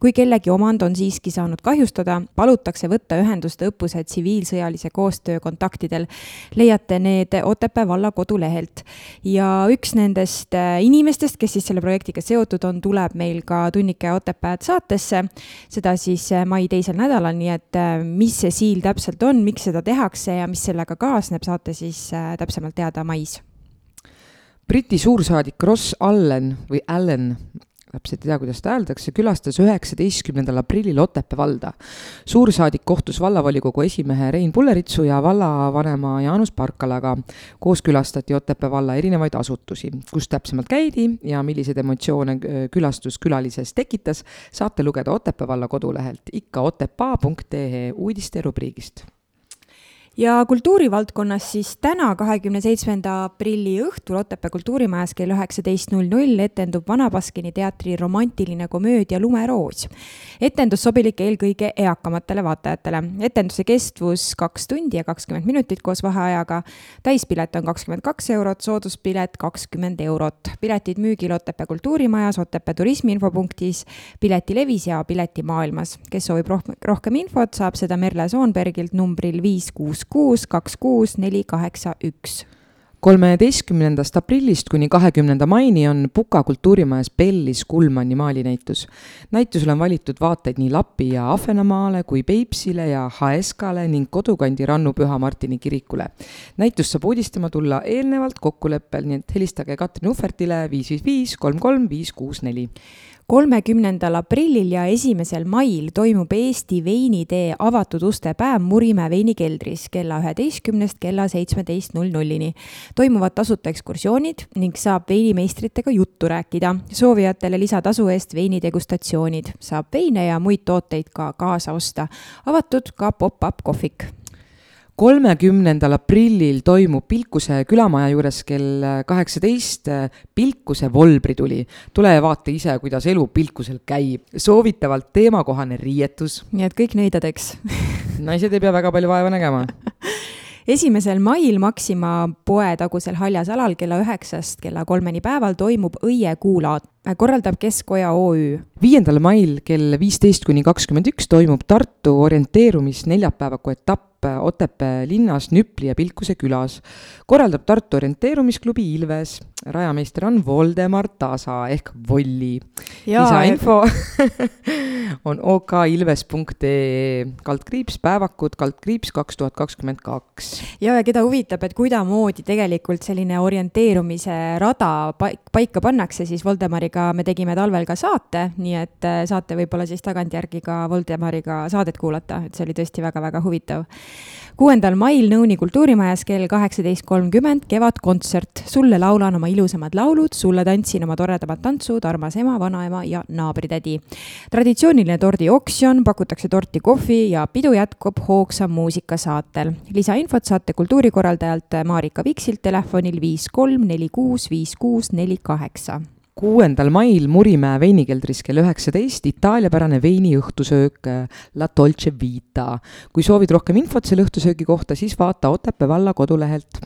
Speaker 1: kui kellegi omand on siiski saanud kahjustada, palutakse võtta ühendust õppuse tsiviilsõjalise koostöö kontaktidel. leiate need Otepää valla kodulehelt ja üks nendest nendest äh, inimestest, kes siis selle projektiga seotud on, tuleb meil ka Tunnike Otepääd saatesse. seda siis äh, mai teisel nädalal, nii et äh, mis see siil täpselt on, miks seda tehakse ja mis sellega kaasneb, saate siis täpsemalt teada mais.
Speaker 2: Briti suursaadik Ross Allen või Allen täpselt ei tea, kuidas seda hääldatakse, külastas üheksateistkümnendal aprillil Otepää valda. suursaadik kohtus vallavolikogu esimehe Rein Pulleritsu ja vallavanema Jaanus Parkalaga. koos külastati Otepää valla erinevaid asutusi, kus täpsemalt käidi ja milliseid emotsioone äh, külastus külalises tekitas, saate lugeda Otepää valla kodulehelt ikka otepaa.ee uudiste rubriigist
Speaker 1: ja kultuurivaldkonnas siis täna, kahekümne seitsmenda aprilli õhtul Otepää kultuurimajas kell üheksateist null null etendub Vana Baskini teatri romantiline komöödia Lumeroos. etendus sobilik eelkõige eakamatele vaatajatele. etenduse kestvus kaks tundi ja kakskümmend minutit koos vaheajaga. täispilet on kakskümmend kaks eurot, sooduspilet kakskümmend eurot. piletid müügil Otepää kultuurimajas, Otepää turismiinfopunktis, Piletilevis ja Piletimaailmas. kes soovib rohkem, infot, saab seda Merle Soonbergilt numbril viis kuus kuus, kaks kuus, neli, kaheksa, üks
Speaker 2: kolmeteistkümnendast aprillist kuni kahekümnenda maini on Puka kultuurimajas Bellis Kulmani maalinäitus. näitusele on valitud vaateid nii Lapi ja Ahvenamaale kui Peipsile ja HSK-le ning kodukandi Rannu Püha Martini kirikule. näitust saab uudistama tulla eelnevalt kokkuleppel, nii et helistage Katrin Uhvertile viis viis viis kolm kolm viis kuus neli
Speaker 1: kolmekümnendal aprillil ja esimesel mail toimub Eesti veinitee avatud uste päev Murimäe veinikeldris kella üheteistkümnest kella seitsmeteist null nullini. toimuvad tasuta ekskursioonid ning saab veinimeistritega juttu rääkida. soovijatele lisatasu eest veinidegustatsioonid, saab veine ja muid tooteid ka kaasa osta. avatud ka pop-up kohvik
Speaker 2: kolmekümnendal aprillil toimub Pilkuse külamaja juures kell kaheksateist Pilkuse volbrituli. tule ja vaata ise, kuidas elu Pilkusel käib. soovitavalt teemakohane riietus.
Speaker 1: nii et kõik nõidadeks
Speaker 2: naised ei pea väga palju vaeva nägema
Speaker 1: esimesel mail Maxima poe tagusel haljasalal kella üheksast kella kolmeni päeval toimub õiekuulaat, korraldab Keskoja OÜ.
Speaker 2: viiendal mail kell viisteist kuni kakskümmend üks toimub Tartu orienteerumis neljapäevaku etapp Otepää linnas Nüpli ja Pilkuse külas. korraldab Tartu orienteerumisklubi Ilves. rajameister on Voldemar Tasa ehk Volli. lisainfo on okilves.ee kaldkriips päevakud kaldkriips kaks tuhat kakskümmend kaks.
Speaker 1: ja, ja keda huvitab, et kuidamoodi tegelikult selline orienteerumise rada paika pannakse, siis Voldemariga me tegime talvel ka saate, nii et äh, saate võib-olla siis tagantjärgi ka Voldemariga saadet kuulata, et see oli tõesti väga-väga huvitav kuuendal mail Nõuni kultuurimajas kell kaheksateist kolmkümmend Kevadkontsert. sulle laulan oma ilusamad laulud, sulle tantsin oma toredamad tantsud, armas ema, vanaema ja naabritädi. traditsiooniline tordioksjon, pakutakse torti, kohvi ja pidu jätkub hoogsa muusika saatel. lisainfot saate kultuurikorraldajalt Marika Viksilt telefonil viis kolm neli kuus viis kuus neli kaheksa
Speaker 2: kuuendal mail Murimäe veinikeldris kell üheksateist itaaliapärane veiniõhtusöök äh, La Dolce Vita. kui soovid rohkem infot selle õhtusöögi kohta, siis vaata Otepää valla kodulehelt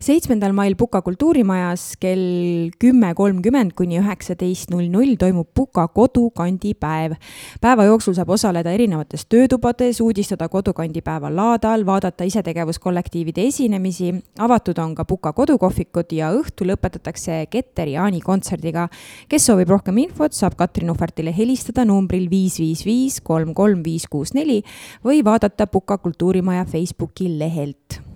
Speaker 1: seitsmendal mail Puka kultuurimajas kell kümme kolmkümmend kuni üheksateist null null toimub Puka kodukandipäev. päeva jooksul saab osaleda erinevates töötubades, uudistada kodukandipäeva laadal, vaadata isetegevuskollektiivide esinemisi, avatud on ka Puka kodukohvikud ja õhtul lõpetatakse Keter Jaani kontserdiga. kes soovib rohkem infot, saab Katrin Uhvartile helistada numbril viis viis viis kolm kolm viis kuus neli või vaadata Puka kultuurimaja Facebooki lehelt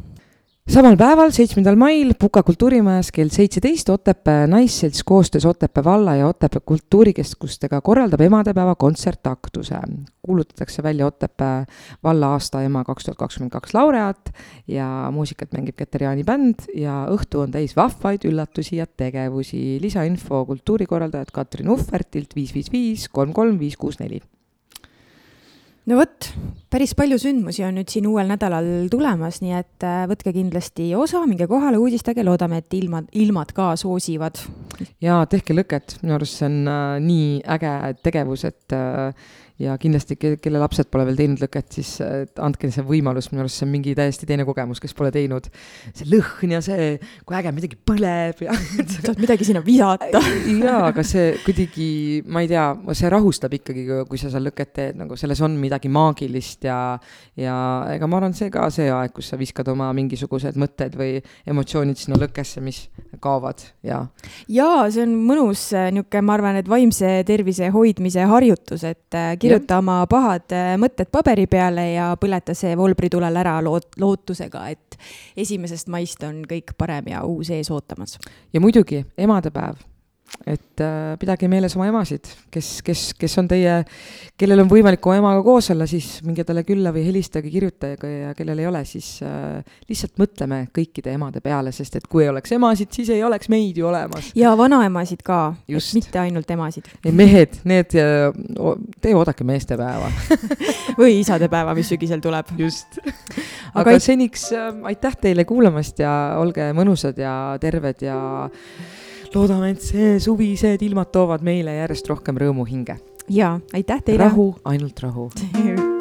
Speaker 2: samal päeval, seitsmendal mail Puka kultuurimajas kell seitseteist Otepää Naisselts koostöös Otepää valla ja Otepää kultuurikeskustega korraldab emadepäeva kontsertaktuse. kuulutatakse välja Otepää valla aasta ema kaks tuhat kakskümmend kaks laureaat ja muusikat mängib Keter-Jaani bänd ja õhtu on täis vahvaid üllatusi ja tegevusi. lisainfo kultuurikorraldajad Katrin Uhvertilt viis viis viis kolm kolm viis kuus neli
Speaker 1: no vot, päris palju sündmusi on nüüd siin uuel nädalal tulemas, nii et äh, võtke kindlasti osa, minge kohale, uudistage, loodame, et ilmad, ilmad ka soosivad.
Speaker 2: ja tehke lõket, minu arust see on äh, nii äge tegevus, et äh, ja kindlasti, kelle lapsed pole veel teinud lõket, siis andke see võimalus, minu arust see on mingi täiesti teine kogemus, kes pole teinud. see lõhn ja see, kui äge midagi põleb ja
Speaker 1: saad midagi sinna visata
Speaker 2: jaa, aga see kuidagi, ma ei tea, see rahustab ikkagi, kui sa seal lõket teed, nagu selles on midagi maagilist ja ja ega ma arvan, see ka see aeg, kus sa viskad oma mingisugused mõtted või emotsioonid sinna lõkkesse, mis kaovad ja.
Speaker 1: jaa, see on mõnus niisugune, ma arvan, et vaimse tervise hoidmise harjutus, et äh, kirjuta oma pahad äh, mõtted paberi peale ja põleta see volbritulel ära loot-, lootusega, et esimesest maist on kõik parem ja uus ees ootamas.
Speaker 2: ja muidugi emadepäev et äh, pidage meeles oma emasid, kes, kes, kes on teie, kellel on võimalik oma emaga koos olla, siis minge talle külla või helistage, kirjutage ja kellel ei ole, siis äh, lihtsalt mõtleme kõikide emade peale, sest et kui ei oleks emasid, siis ei oleks meid ju olemas.
Speaker 1: ja vanaemasid ka, mitte ainult emasid.
Speaker 2: ei, mehed, need, te oodake meestepäeva
Speaker 1: või isadepäeva, mis sügisel tuleb.
Speaker 2: just. aga, aga seniks äh, aitäh teile kuulamast ja olge mõnusad ja terved ja loodame, et see suvised ilmad toovad meile järjest rohkem rõõmu hinge.
Speaker 1: ja aitäh teile.
Speaker 2: rahu, ainult rahu